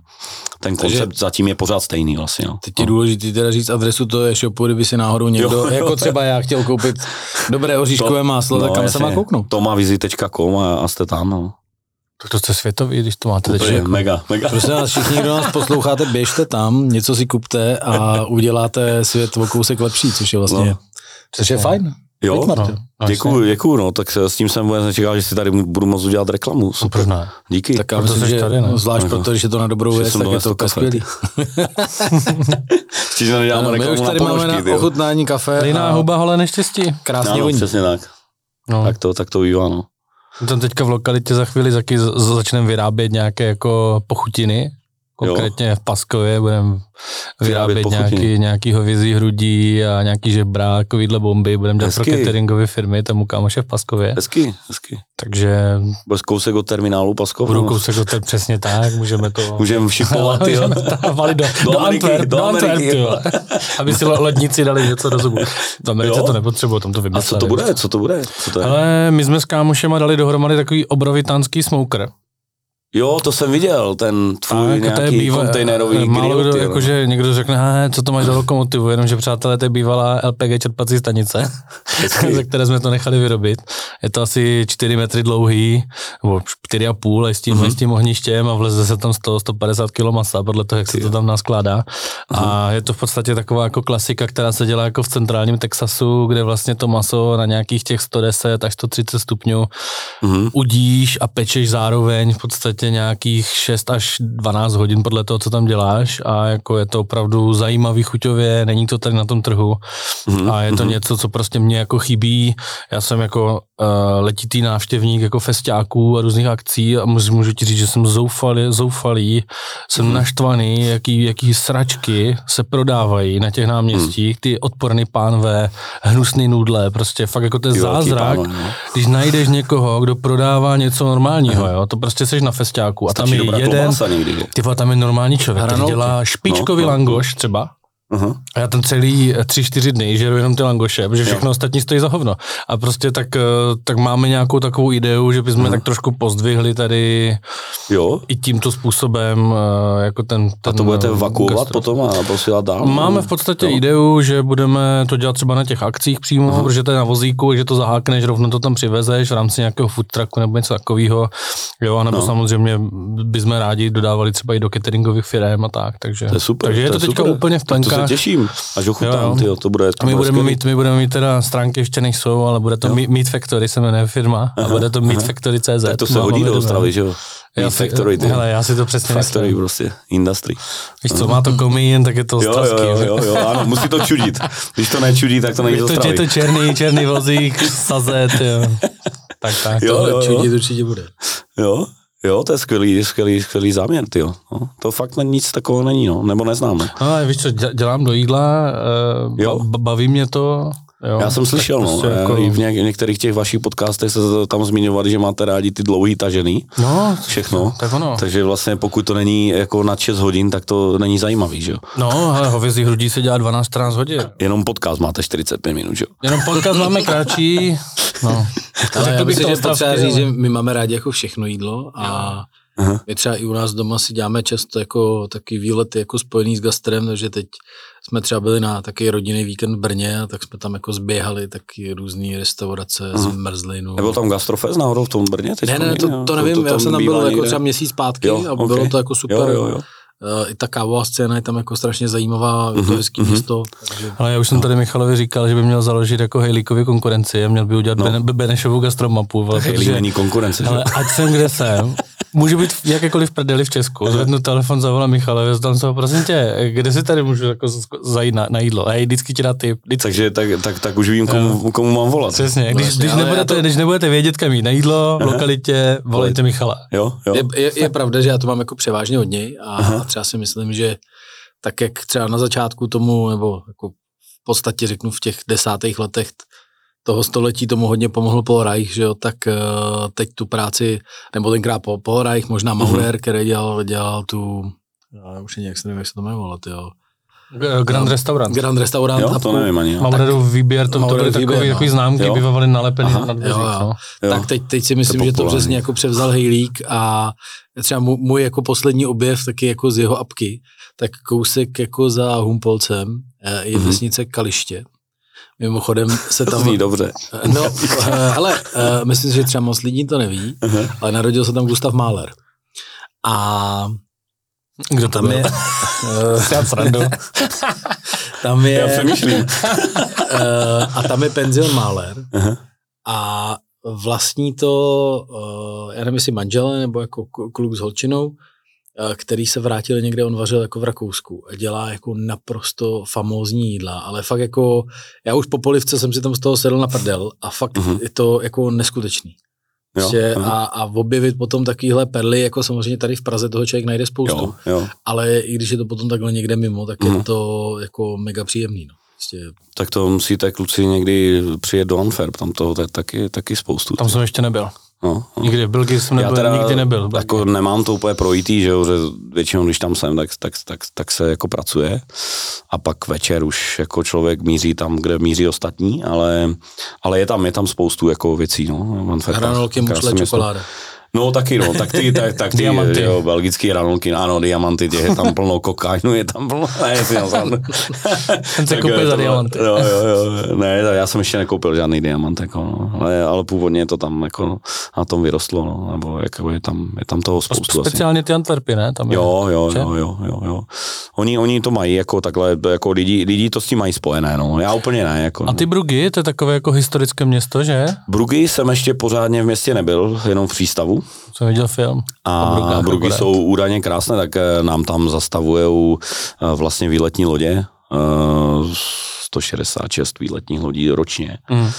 ten koncept Takže zatím je pořád stejný vlastně. No. Teď je důležité teda říct adresu toho e-shopu, kdyby si náhodou někdo, jo, jo. jako třeba já chtěl koupit dobré oříškové to, máslo, no, tak kam jasně, se má kouknout? Tomavizi.com a, a jste tam, no. Tak to jste světový, když to máte teď. Jako... Mega, mega. Prosím vás, všichni, kdo nás posloucháte, běžte tam, něco si kupte a uděláte svět o kousek lepší, což je vlastně, no. což je fajn. Jo, no, děkuju, děkuju, no, tak s tím jsem vůbec nečekal, že si tady budu moc udělat reklamu. Super. No, Díky. Tak já myslím, že tady, ne? zvlášť no, proto, že to na dobrou věc, tak je to kafe. skvělý. Čiže neděláme no, my už tady na máme na ochutnání kafe. Líná huba, hole neštěstí. Krásně no, voní. Přesně tak. No. Tak to, tak to bývá, no. Tam teďka v lokalitě za chvíli začneme vyrábět nějaké jako pochutiny, Konkrétně jo. v Paskově budeme vyrábět nějaký, nějaký hovězí hrudí a nějaký žebrák, takovýhle bomby. Budeme dělat pro cateringové firmy, tam u kámoše v Paskově. Hezky, hezky. Takže... Bez kousek od terminálu Paskov. Budu kousek od terminálu, přesně tak, můžeme to... Můžeme všipovat, jo. do, do, do, Antwerp, do, Antwerp, jo. Aby si ledníci dali něco do zubu. V Americe jo? to nepotřebuji, tam to vymysleli. A co to bude, co to bude? Co to je? Ale my jsme s kámošema dali dohromady takový obrovitánský smoker. Jo, to jsem viděl, ten tvůj tak, nějaký to je bývá, kontejnerový grill. Málo kdo, jakože někdo řekne, co to máš do lokomotivu, jenomže přátelé, to je bývalá LPG čerpací stanice, ze které jsme to nechali vyrobit. Je to asi 4 metry dlouhý, nebo 4,5 s tím, uh-huh. s tím ohništěm a vleze se tam 100-150 kg masa, podle toho, jak se to tam naskládá. Uh-huh. A je to v podstatě taková jako klasika, která se dělá jako v centrálním Texasu, kde vlastně to maso na nějakých těch 110 až 130 stupňů uh-huh. udíš a pečeš zároveň v podstatě podstatě nějakých 6 až 12 hodin podle toho, co tam děláš a jako je to opravdu zajímavý chuťově, není to tady na tom trhu mm-hmm. a je to mm-hmm. něco, co prostě mě jako chybí. Já jsem jako letitý návštěvník jako festiáků a různých akcí a můžu, můžu ti říct, že jsem zoufalý, zoufalý jsem mm-hmm. naštvaný, jaký, jaký sračky se prodávají na těch náměstích, ty odporný pánve, hnusný nudle, prostě fakt jako ten zázrak, pánve, no. když najdeš někoho, kdo prodává něco normálního, jo, to prostě seš na festiáku a tam je jeden, ty tam je normální člověk, který dělá špičkový no, no, langoš třeba, Uh-huh. A já tam celý eh, tři, čtyři dny žeru jenom ty langoše, protože všechno jo. ostatní stojí za hovno. A prostě tak, eh, tak máme nějakou takovou ideu, že bychom uh-huh. tak trošku pozdvihli tady jo. i tímto způsobem eh, jako ten, ten A to budete vakuovat gastro. potom a posílat dál? Máme v podstatě jo. ideu, že budeme to dělat třeba na těch akcích přímo, uh-huh. protože to je na vozíku, že to zahákneš, rovno to tam přivezeš v rámci nějakého food trucku nebo něco takového. Jo, nebo no. samozřejmě bychom rádi dodávali třeba i do cateringových firm a tak. Takže, to je super, takže je to, to teďka super. úplně v plenkách se těším, až ochutnám, tyjo, to bude A my budeme mít, my budeme mít teda stránky ještě nejsou, ale bude to jo. Meat Factory, se jmenuje firma, aha, a bude to Meat Factory CZ. Tak to se hodí do Ostravy, že jo? Meat Factory, ty. Hele, já si to přesně Factory myslím. prostě, industry. Víš co, má to komín, tak je to ostravský. Jo, jo, jo, jo, ano, musí to čudit. Když to nečudí, tak to není to, je to černý, černý vozík, sazet, jo. Tak, tak. Jo, jo, čudit určitě bude. Jo, Jo, to je skvělý, skvělý, skvělý záměr, ty no. To fakt nic takového není, no. nebo neznám. No, no víš co, dělám do jídla, uh, jo. baví mě to, Jo, Já jsem slyšel, no, prostě jako... i v, něk- v některých těch vašich podcastech se tam zmiňovali, že máte rádi ty dlouhý tažený. No, všechno. Tak ono. Takže vlastně pokud to není jako na 6 hodin, tak to není zajímavý, že jo? No, ale hovězí hrudí se dělá 12-14 hodin. Jenom podcast máte 45 minut, že jo? Jenom podcast máme kratší. No. Ale já myslím, že potřeba říct, že my máme rádi jako všechno jídlo a Aha. My třeba i u nás doma si děláme často jako taky výlety jako spojený s gastrem, takže teď jsme třeba byli na taky rodinný víkend v Brně a tak jsme tam jako zběhali taky různé restaurace, Aha. zmrzlinu. Nebyl tam gastrofest náhodou v tom Brně? Teď ne, ne, to, to nevím, to, to já jsem tam byl jako třeba měsíc zpátky jo, a okay. bylo to jako super. Jo, jo, jo. I ta kávová scéna je tam jako strašně zajímavá, je to mhm, hezký mm-hmm. místo. Takže... Ale já už jsem no. tady Michalovi říkal, že by měl založit jako Hejlíkovi konkurenci a měl by udělat no. Bene, Benešovu gastromapu. Hejlík není konkurence. Ale ať jsem kde jsem, můžu být v jakékoliv prdeli v Česku, zvednu telefon, zavolám Michalovi, tam se prosím tě, kde si tady můžu jako zajít na, na jídlo? A vždycky ti dá ty. Takže tak, tak, tak, už vím, komu, komu mám volat. Přesně, když, když, nebudete, to... když nebudete vědět, kam jít na jídlo, v lokalitě, volejte Michala. Jo, jo. Je, je, je, pravda, že já to mám jako převážně od něj a Aha. Třeba si myslím, že tak jak třeba na začátku tomu, nebo jako v podstatě řeknu v těch desátých letech toho století tomu hodně pomohl Paul Reich, že jo, tak uh, teď tu práci, nebo tenkrát Paul, Reich, možná mhm. Maurer, mm-hmm. který dělal, dělal tu, já už nějak se nevím, jak se to jmenovalo, jo. Grand Restaurant. Grand Restaurant. Jo, to nevím ani. Maureru výběr, to, to byly takový, no. takový známky, jo. bývaly nalepený na dveřích. Jo, jo. No. Tak teď, teď si myslím, to že to přesně jako převzal Hejlík a třeba můj jako poslední objev taky jako z jeho apky, tak kousek jako za Humpolcem eh, je mm-hmm. vesnice Kaliště Mimochodem se tam... Zní dobře. No, ale myslím si, že třeba moc lidí to neví, uh-huh. ale narodil se tam Gustav Mahler. A kdo tam byl? je? Já srandu. tam je... Já přemýšlím. a tam je penzion Mahler. A vlastní to, uh, já nevím, jestli manžele nebo jako kluk s holčinou, Eh, který se vrátil někde, on vařil jako v Rakousku a dělá jako naprosto famózní jídla, ale fakt jako, já už po polivce jsem si tam z toho sedl na prdel a fakt uh-huh. je to jako neskutečný. Prostě uh-huh. a, a objevit potom takovýhle perly, jako samozřejmě tady v Praze toho člověk najde spoustu, jo, jo. ale i když je to potom takhle někde mimo, tak uh-huh. je mhm. to jako mega příjemný. No. Prostě... Tak to musíte kluci někdy přijet do Antwerp, tam to je taky, taky spoustu. Tam jsem ještě nebyl. No, no. Nikdy v Belgii jsem nebyl, Já teda nikdy nebyl. Jako nemám to úplně projítý, že, jo, že většinou, když tam jsem, tak, tak, tak, tak, se jako pracuje a pak večer už jako člověk míří tam, kde míří ostatní, ale, ale je tam, je tam spoustu jako věcí. No, Hranolky, mušle, čokoláda. No taky no, tak ty, tak, tak ty diamanty. Jo, belgický ranolky, ano, diamanty, těch je tam plno kokainu, je tam plno, ne, si Jsem se koupil za diamanty. Jo, jo, jo, ne, já jsem ještě nekoupil žádný diamant, jako, no, ale, ale původně to tam jako na tom vyrostlo, no, nebo jako je tam, je tam toho spoustu. Speciálně asi. ty Antwerpy, ne? Tam je, jo, jo, jo, jo, jo, jo. Oni, oni to mají jako takhle, jako lidi, lidi to s tím mají spojené, no, já úplně ne. Jako, A ty Brugy, to je takové jako historické město, že? Brugy jsem ještě pořádně v městě nebyl, jenom v přístavu, jsem viděl film. A Brugy jsou údajně krásné, tak eh, nám tam zastavují eh, vlastně výletní lodě. 166 eh, výletních lodí ročně. Mm.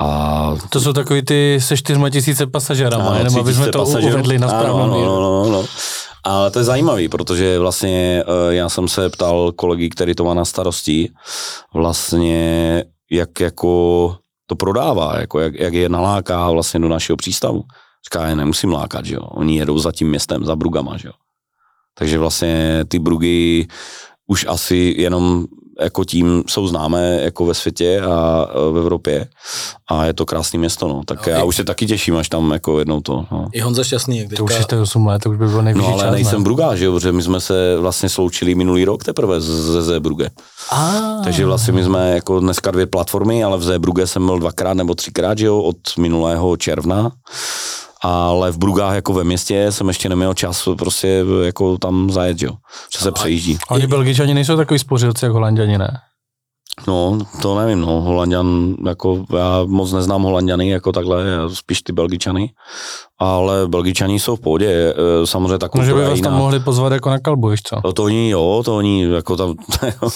A to jsou takový ty se čtyřma tisíce pasažerama, jenom aby jsme to pasažerů. uvedli na správnou no, no, no, no. A to je zajímavý, protože vlastně já jsem se ptal kolegy, který to má na starosti, vlastně jak jako to prodává, jako jak, jak je naláká vlastně do našeho přístavu. Říká, já nemusím lákat, že jo. Oni jedou za tím městem, za Brugama, že jo. Takže vlastně ty Brugy už asi jenom jako tím jsou známé jako ve světě a v Evropě a je to krásné město, no. Tak no, já i... už se taky těším, až tam jako jednou to, no. I Honza Šťastný, jak teďka... To už je 8 let, to už by bylo nejvyšší No ale čas, nejsem Brugá, že jo, protože my jsme se vlastně sloučili minulý rok teprve ze Zebruge. Ah. Takže vlastně my jsme jako dneska dvě platformy, ale v Zebruge jsem byl dvakrát nebo třikrát, že jo, od minulého června ale v Brugách jako ve městě jsem ještě neměl čas prostě jako tam zajet, jo, že se přejíždí. Oni Belgičani nejsou takový spořilci jako Holanděni, ne? No, to nevím, no, Holandian, jako já moc neznám Holandiany jako takhle, spíš ty Belgičany, ale Belgičani jsou v pohodě, e, samozřejmě takovou No, že by vás tam mohli pozvat jako na kalbu, víš co? No, to oni, jo, to oni, jako tam,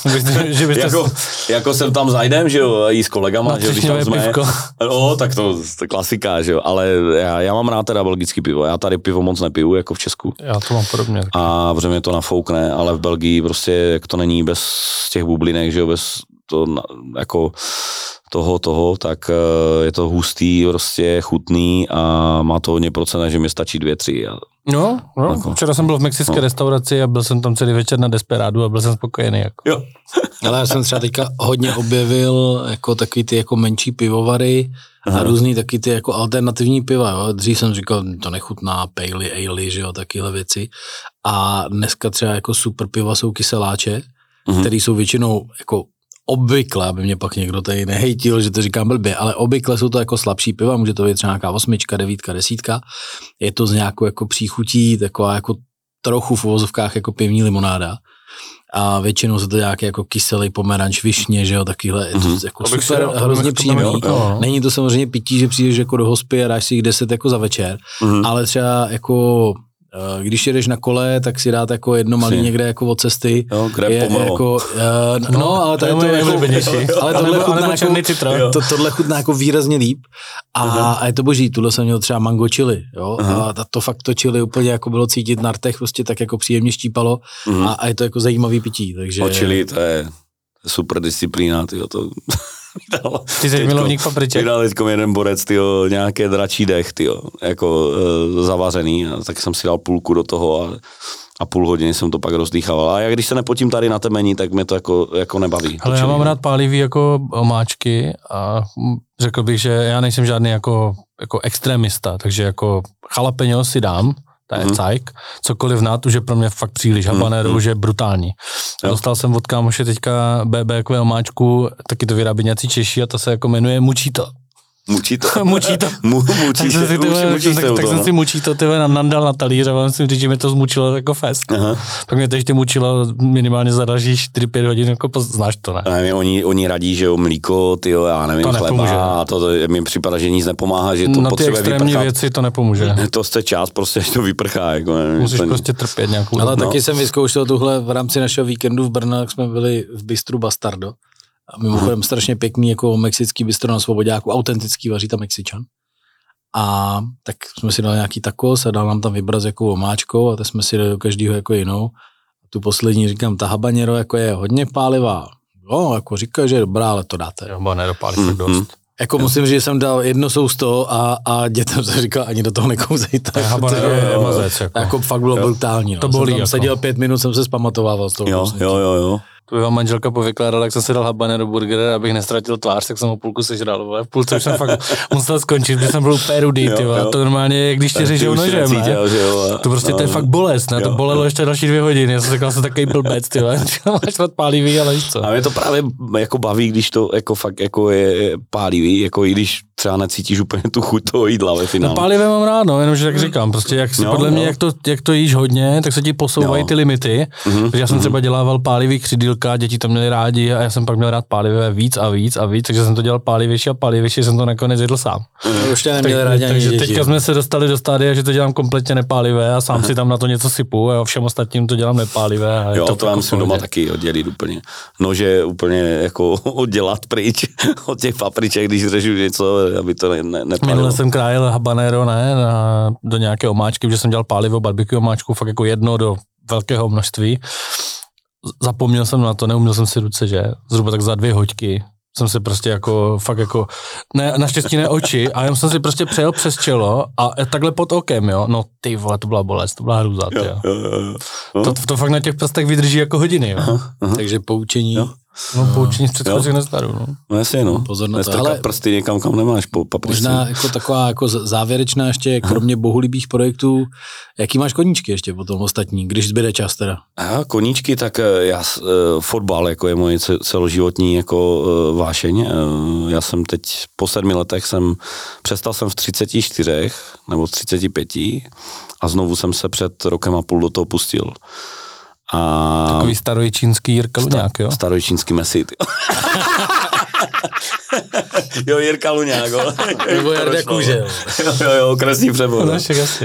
že byste jako, jako jsem tam zajdem, že jo, i s kolegama, že když tam jsme, pivko. no, tak to, to klasika, že jo, ale já, já mám rád teda belgický pivo, já tady pivo moc nepiju, jako v Česku. Já to mám podobně. A protože mě to nafoukne, ale v Belgii prostě, jak to není bez těch bublinek, že jo, bez to jako toho, toho, tak eh, je to hustý, prostě chutný a má to hodně procent, že mi stačí dvě, tři. A, no, no jako, včera jsem byl v mexické no. restauraci a byl jsem tam celý večer na Desperádu a byl jsem spokojený. Jako. Jo. Ale já jsem třeba teďka hodně objevil jako takový ty jako menší pivovary Aha. a různý taky ty jako alternativní piva. Jo. Dřív jsem říkal, to nechutná, pejly, ale, že jo, takovéhle věci. A dneska třeba jako super piva jsou kyseláče, uh-huh. které jsou většinou jako obvykle, aby mě pak někdo tady nehejtil, že to říkám blbě, ale obvykle jsou to jako slabší piva, může to být třeba nějaká osmička, devítka, desítka. Je to z nějakou jako příchutí, taková jako trochu v uvozovkách jako pivní limonáda. A většinou se to nějaký jako kyselý pomeranč, višně, že jo, takovýhle, je to mm-hmm. jako Abych super, si, hrozně příjemný. Není to samozřejmě pití, že přijdeš jako do hospy a dáš si jich deset jako za večer, mm-hmm. ale třeba jako když jedeš na kole, tak si dát jako jedno malý si. někde jako od cesty. Jo, je, jako, uh, no, no, ale to, to je jako, ale tohle chutná, jako, to, tohle chutná jako výrazně líp a, uh-huh. a je to boží, tuhle jsem měl třeba mango chili, jo, uh-huh. a to fakt to chili úplně jako bylo cítit na rtech, prostě tak jako příjemně štípalo uh-huh. a, a, je to jako zajímavý pití, takže. O chili, to je super disciplína, tyjo, to Ty jsi milovník papriček. Vydal teďko jeden borec, tyjo, nějaké dračí dech, tyjo, jako e, zavařený, a tak jsem si dal půlku do toho a, a půl hodiny jsem to pak rozdýchával. A jak když se nepotím tady na temení, tak mě to jako, jako nebaví. Ale já mám rád pálivý jako omáčky a řekl bych, že já nejsem žádný jako, jako extremista, takže jako jalapeňo si dám, to je mm. cajk, cokoliv nát už je pro mě fakt příliš, habanero mm. už je brutální. Jo. Dostal jsem od kámoše teďka BB omáčku, taky to vyrábí nějací Češi a to se jako jmenuje Mučí to. Mučí to. mučí to. Mu, mučí tak, se, si, tyhle, mučí tak, tak, tak jsem si mučí to tyhle nandal na talíř a myslím říct, že mi to zmučilo jako fest. Aha. Pak mě to ještě mučilo minimálně za další 4-5 hodin, jako znáš to, ne? ne oni, oni radí, že jo, mlíko, ty jo, já nevím, to chleba nepomůže. a to, to, mi připadá, že nic nepomáhá, že to Na ty extrémní vyprchat. věci to nepomůže. To jste čas, prostě, až to vyprchá. Jako, Musíš to... prostě trpět nějakou Ale no. taky jsem vyzkoušel tuhle v rámci našeho víkendu v Brně, jak jsme byli v Bistru Bastardo. A mimochodem strašně pěkný jako mexický bistro na Svobodáku, autentický vaří tam Mexičan. A tak jsme si dali nějaký takos a dal nám tam vybrat jako omáčkou a tak jsme si dali do každého jako jinou. A tu poslední říkám, ta habanero jako je hodně pálivá. Jo, jako říká, že je dobrá, ale to dáte. Jo, habanero pálí mm-hmm. dost. Jako musím říct, že jsem dal jedno sousto a, a dětem se říkal, ani do toho nekouzejte. Habanero je mazec. Jako. jako fakt bylo jo. brutální. No. To bolí. Jsem tam jako. seděl pět minut, jsem se zpamatovával z toho. Jo, jo, jo, jo. To by vám manželka povykládala, jak jsem si dal habanero burger, abych nestratil tvář, tak jsem ho půlku sežral, vole. V půlce už jsem fakt musel skončit, protože jsem byl úplně rudý, ty jo, jo. To normálně, když ti řežou nožem, necítil, ne? Jo, to prostě no, to je fakt bolest, ne? Jo, to bolelo jo. ještě další dvě hodiny. Já jsem řekl, jsem takový blbec, ty máš pálivý, ale víš co. A mě to právě jako baví, když to jako fakt jako je pálivý, jako i když třeba necítíš úplně tu chuť toho jídla ve finále. No pálivé mám rád, no, jenomže tak říkám, prostě jak si, jo, podle jo. mě, jak to, jak to jíš hodně, tak se ti posouvají jo. ty limity. Mm-hmm. Takže já jsem mm-hmm. třeba dělával pálivý křidílka, děti to měly rádi a já jsem pak měl rád pálivé víc a víc a víc, takže jsem to dělal pálivější a pálivější, jsem to nakonec jedl sám. Mm-hmm. Už tě neměl rádi Takže děti. teďka jsme se dostali do stádia, že to dělám kompletně nepálivé a sám mm-hmm. si tam na to něco sypu a všem ostatním to dělám nepálivé. A jo, to, to vám si doma taky oddělit úplně. Nože úplně jako oddělat pryč od těch papriček, když řežu něco, aby to ne, ne, nepálilo. Minule jsem krájel habanero, ne, na, do nějaké omáčky, že jsem dělal pálivo barbecue omáčku, fakt jako jedno do velkého množství. Zapomněl jsem na to, neuměl jsem si ruce, že? Zhruba tak za dvě hoďky jsem si prostě jako, fakt jako, ne, naštěstí ne oči, a jenom jsem si prostě přejel přes čelo a takhle pod okem, jo, no ty vole, to byla bolest, to byla hrůza, jo. Jo, jo, jo. No. To, to fakt na těch prstech vydrží jako hodiny, jo. Aha, aha. Takže poučení jo. No, poučení z předchozích nezdarů, no. No jasně, no. Pozor na to. Ale prsty někam, kam nemáš po papričce. Možná jako taková jako závěrečná ještě, kromě bohulibých projektů, jaký máš koníčky ještě potom ostatní, když zbyde čas teda? A koníčky, tak eh, já, uh, fotbal jako je moje celoživotní jako uh, vášeň. Já jsem teď po sedmi letech jsem, přestal jsem v 34 nebo v 35 a znovu jsem se před rokem a půl do toho pustil. A... Takový starojičínský Jirka Luňák, jo? Starojičínský Messi, jo, Jirka Luňák, jo. Nebo Jarda Kůže, jo. jo, jo, krásný přebor. No,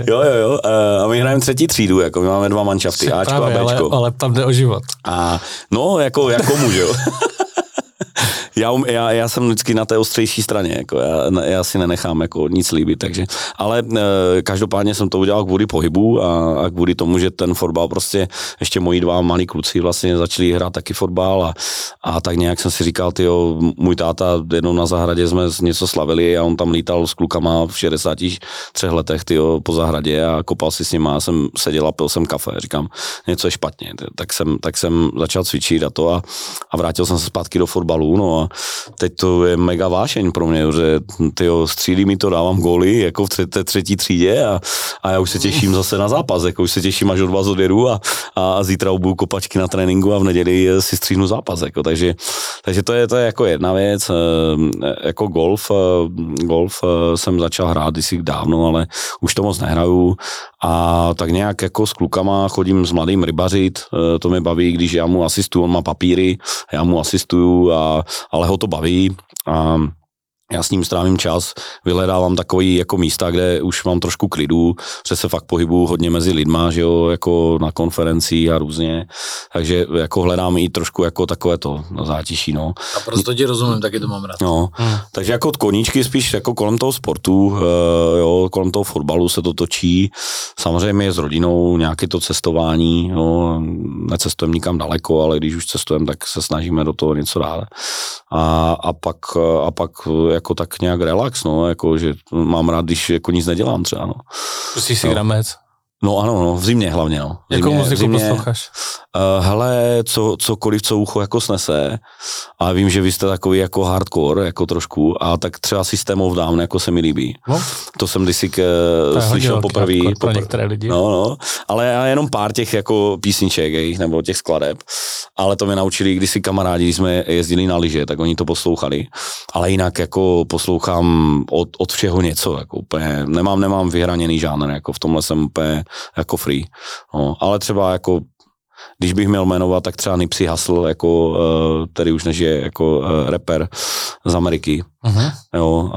jo, jo, jo. A my hrajeme třetí třídu, jako my máme dva manšafty, Ačko Právě, a Bčko. Ale, ale tam jde o život. A no, jako, jako můžu, jo. já, um, já, já, jsem vždycky na té ostřejší straně, jako já, já si nenechám jako nic líbit, takže, ale e, každopádně jsem to udělal kvůli pohybu a, a kvůli tomu, že ten fotbal prostě, ještě moji dva malí kluci vlastně začali hrát taky fotbal a, a tak nějak jsem si říkal, ty můj táta jednou na zahradě jsme něco slavili a on tam lítal s klukama v 63 letech, tyjo, po zahradě a kopal si s nima a jsem seděl a pil jsem kafe, říkám, něco je špatně, tak jsem, tak jsem začal cvičit a to a, a vrátil jsem se zpátky do fotbalu, no a teď to je mega vášeň pro mě, že tyjo, střílí mi to, dávám góly jako v té třetí třídě a, a já už se těším zase na zápas, jako už se těším, až od vás odjedu a, a zítra obu kopačky na tréninku a v neděli si stříhnu zápas, jako, takže, takže to je, to je jako jedna věc, eh, jako golf, eh, golf eh, jsem začal hrát kdysi dávno, ale už to moc nehraju a tak nějak jako s klukama chodím s mladým rybařit, to mě baví, když já mu asistuju, on má papíry, já mu asistuju, a, ale ho to baví. A já s ním strávím čas, vyhledávám takový jako místa, kde už mám trošku klidu, že se fakt pohybuju hodně mezi lidma, že jo, jako na konferencích a různě, takže jako hledám i trošku jako takové to na zátiší, no. A proto ti rozumím, taky to mám rád. No, hmm. takže jako koníčky spíš jako kolem toho sportu, uh, jo, kolem toho fotbalu se to točí, samozřejmě s rodinou nějaké to cestování, jo, necestujeme nikam daleko, ale když už cestujeme, tak se snažíme do toho něco dát. A, a pak, a pak jako tak nějak relax, no, jako, že mám rád, když jako nic nedělám třeba, no. Pustí si no. gramec? No ano, no, v zimě hlavně, no. V Jakou muziku zimě, posloucháš? Uh, hele, co, cokoliv, co ucho jako snese. A vím, že vy jste takový jako hardcore, jako trošku. A tak třeba System of Down, jako se mi líbí. No. To jsem kdysi k, slyšel poprvé. Pro některé lidi. No, no. Ale jenom pár těch jako písniček jejich, nebo těch skladeb. Ale to mě naučili kdysi kamarádi, když jsme jezdili na lyže, tak oni to poslouchali. Ale jinak jako poslouchám od, od všeho něco, jako úplně, nemám, nemám vyhraněný žánr, jako v tomhle jsem úplně jako free. No, ale třeba jako když bych měl jmenovat, tak třeba Nipsey Hussle, jako, uh, který už nežije jako uh, rapper z Ameriky, Uh-huh. Jo,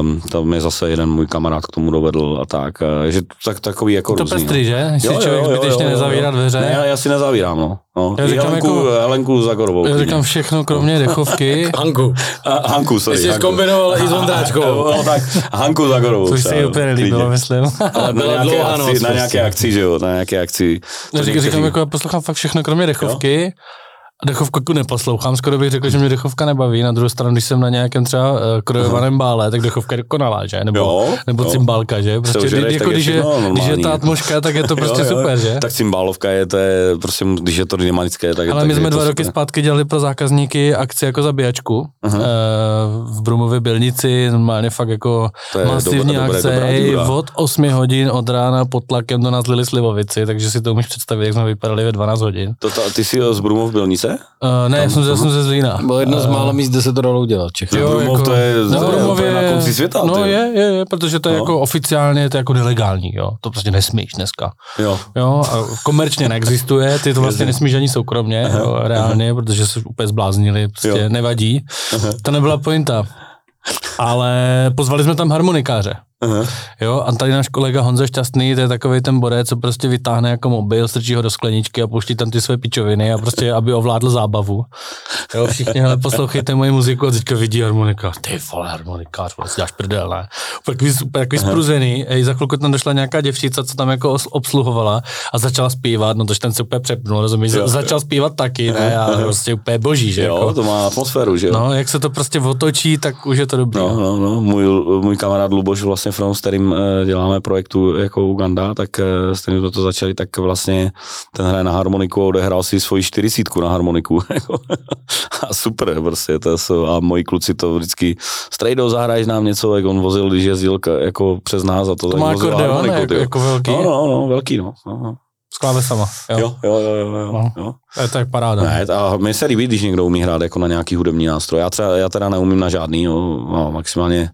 um, to mě zase jeden můj kamarád k tomu dovedl a tak, uh, že tak, takový jako To různý, pestrý, no. že? Si jo, člověk jo, jo, zbytečně nezavírá dveře. Ne, já si nezavírám, no. no. Já říkám Helenku, jako, Helenku Zagorovou. Já říkám všechno, kromě dechovky. Hanku. A, Hanku, sorry. Jsi zkombinoval i s Ondráčkou. no, tak Hanku Zagorovou. Což se jí úplně nelíbilo, myslím. Ale na nějaké, akci, na nějaké akci, že jo, na nějaké akci. Říkám, jako já poslouchám fakt všechno, kromě dechovky. A dechovku neposlouchám, skoro bych řekl, že mě dechovka nebaví. Na druhou stranu, když jsem na nějakém třeba uh, krojovaném bále, tak dechovka je dokonalá, že? Nebo, jo, nebo jo. cymbálka, že? Prostě, užereš, jako, když, je, když je ta atmosféra, tak je to prostě jo, jo. super, že? Tak cymbálovka je, to je prostě, když je to dynamické, tak je Ale tak my jsme dva roky super. zpátky dělali pro zákazníky akci jako zabíjačku uh-huh. uh, v Brumově Bylnici, normálně fakt jako masivní dobré, akce, dobré, dobré, dobré. od 8 hodin od rána pod tlakem do nás lili slivovici, takže si to umíš představit, jak jsme vypadali ve 12 hodin. To, ta, ty jsi z Brumov Bylnice? Uh, ne, já jsem, já jsem ze Zlína. Bylo jedno z mála míst, kde se to dalo udělat. Čechy. Jo, Brumov jako- to je, No, to je Brumově- na konci světa. No ty. je, je, je, protože to je No. jako oficiálně, to je jako nelegální, jo. To prostě nesmíš dneska. Jo. Jo, a komerčně neexistuje, ty to vlastně nesmíš ani soukromně, jo, reálně, protože se úplně zbláznili, prostě Jo. nevadí. To nebyla pointa. Ale pozvali jsme tam harmonikáře. Aha. Jo, a tady náš kolega Honza Šťastný, to je takový ten borec, co prostě vytáhne jako mobil, strčí ho do skleničky a pouští tam ty své pičoviny a prostě, aby ovládl zábavu. Jo, všichni, hele, poslouchejte moji muziku a teďka vidí harmonika. Ty vole, harmonikář, vlastně dáš prdel, ne? Takový, takový spruzený. Ej, za chvilku tam došla nějaká děvčica, co tam jako obsluhovala a začala zpívat, no tož ten se úplně přepnul, rozumíš? Jo, Začal zpívat taky, ne? A prostě úplně boží, že? Jo, jako. to má atmosféru, že jo? No, jak se to prostě otočí, tak už je to dobrý. No, no, no. Můj, můj kamarád Luboš vlastně from, s kterým eh, děláme projektu jako Uganda, tak eh, s kterým jsme to začali, tak vlastně ten hraje na harmoniku a odehrál si svoji čtyřicítku na harmoniku. jako. a super, prostě to jsou, a moji kluci to vždycky strejdo, zahraješ nám něco, jak on vozil, když jezdil jako přes nás a to, To tak má vozil harmoniku, jako, jako velký. No, no, no, velký, no. no. S klávesama. Jo. Jo, jo, jo, jo, jo, No. jo. To je tak paráda. Ne, a mně se líbí, když někdo umí hrát jako na nějaký hudební nástroj. Já, třeba, já teda neumím na žádný, jo, no, maximálně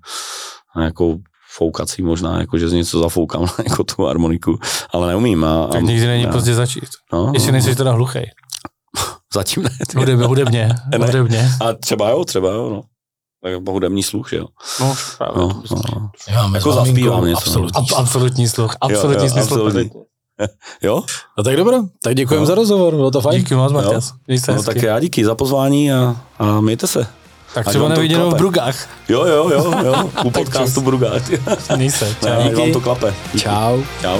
na jako foukací možná, jako že z něco zafoukám jako tu harmoniku, ale neumím. A, Tak a, nikdy není já- pozdě začít. No, Jestli nejsi teda hluchej. Zatím ne. Hudebně, hudebně, Ne. hudebně. A třeba jo, třeba jo, no. Tak hudební sluch, že jo. No, právě. No, no, no. Já mám Jako zaspívám něco. Absolutní. Ab, absolutní sluch, absolutní jo, smysl. absolutní. Jo? No tak dobré, tak děkujeme No. za rozhovor, bylo to fajn. Díky moc, Matias. No, tak já díky za pozvání a, a mějte se. Tak třeba neviděnou v. Brugách. Jo, jo, jo, jo. U podcastu Brugát. Měj se. Čau. vám to klape. Díky. Čau. Čau.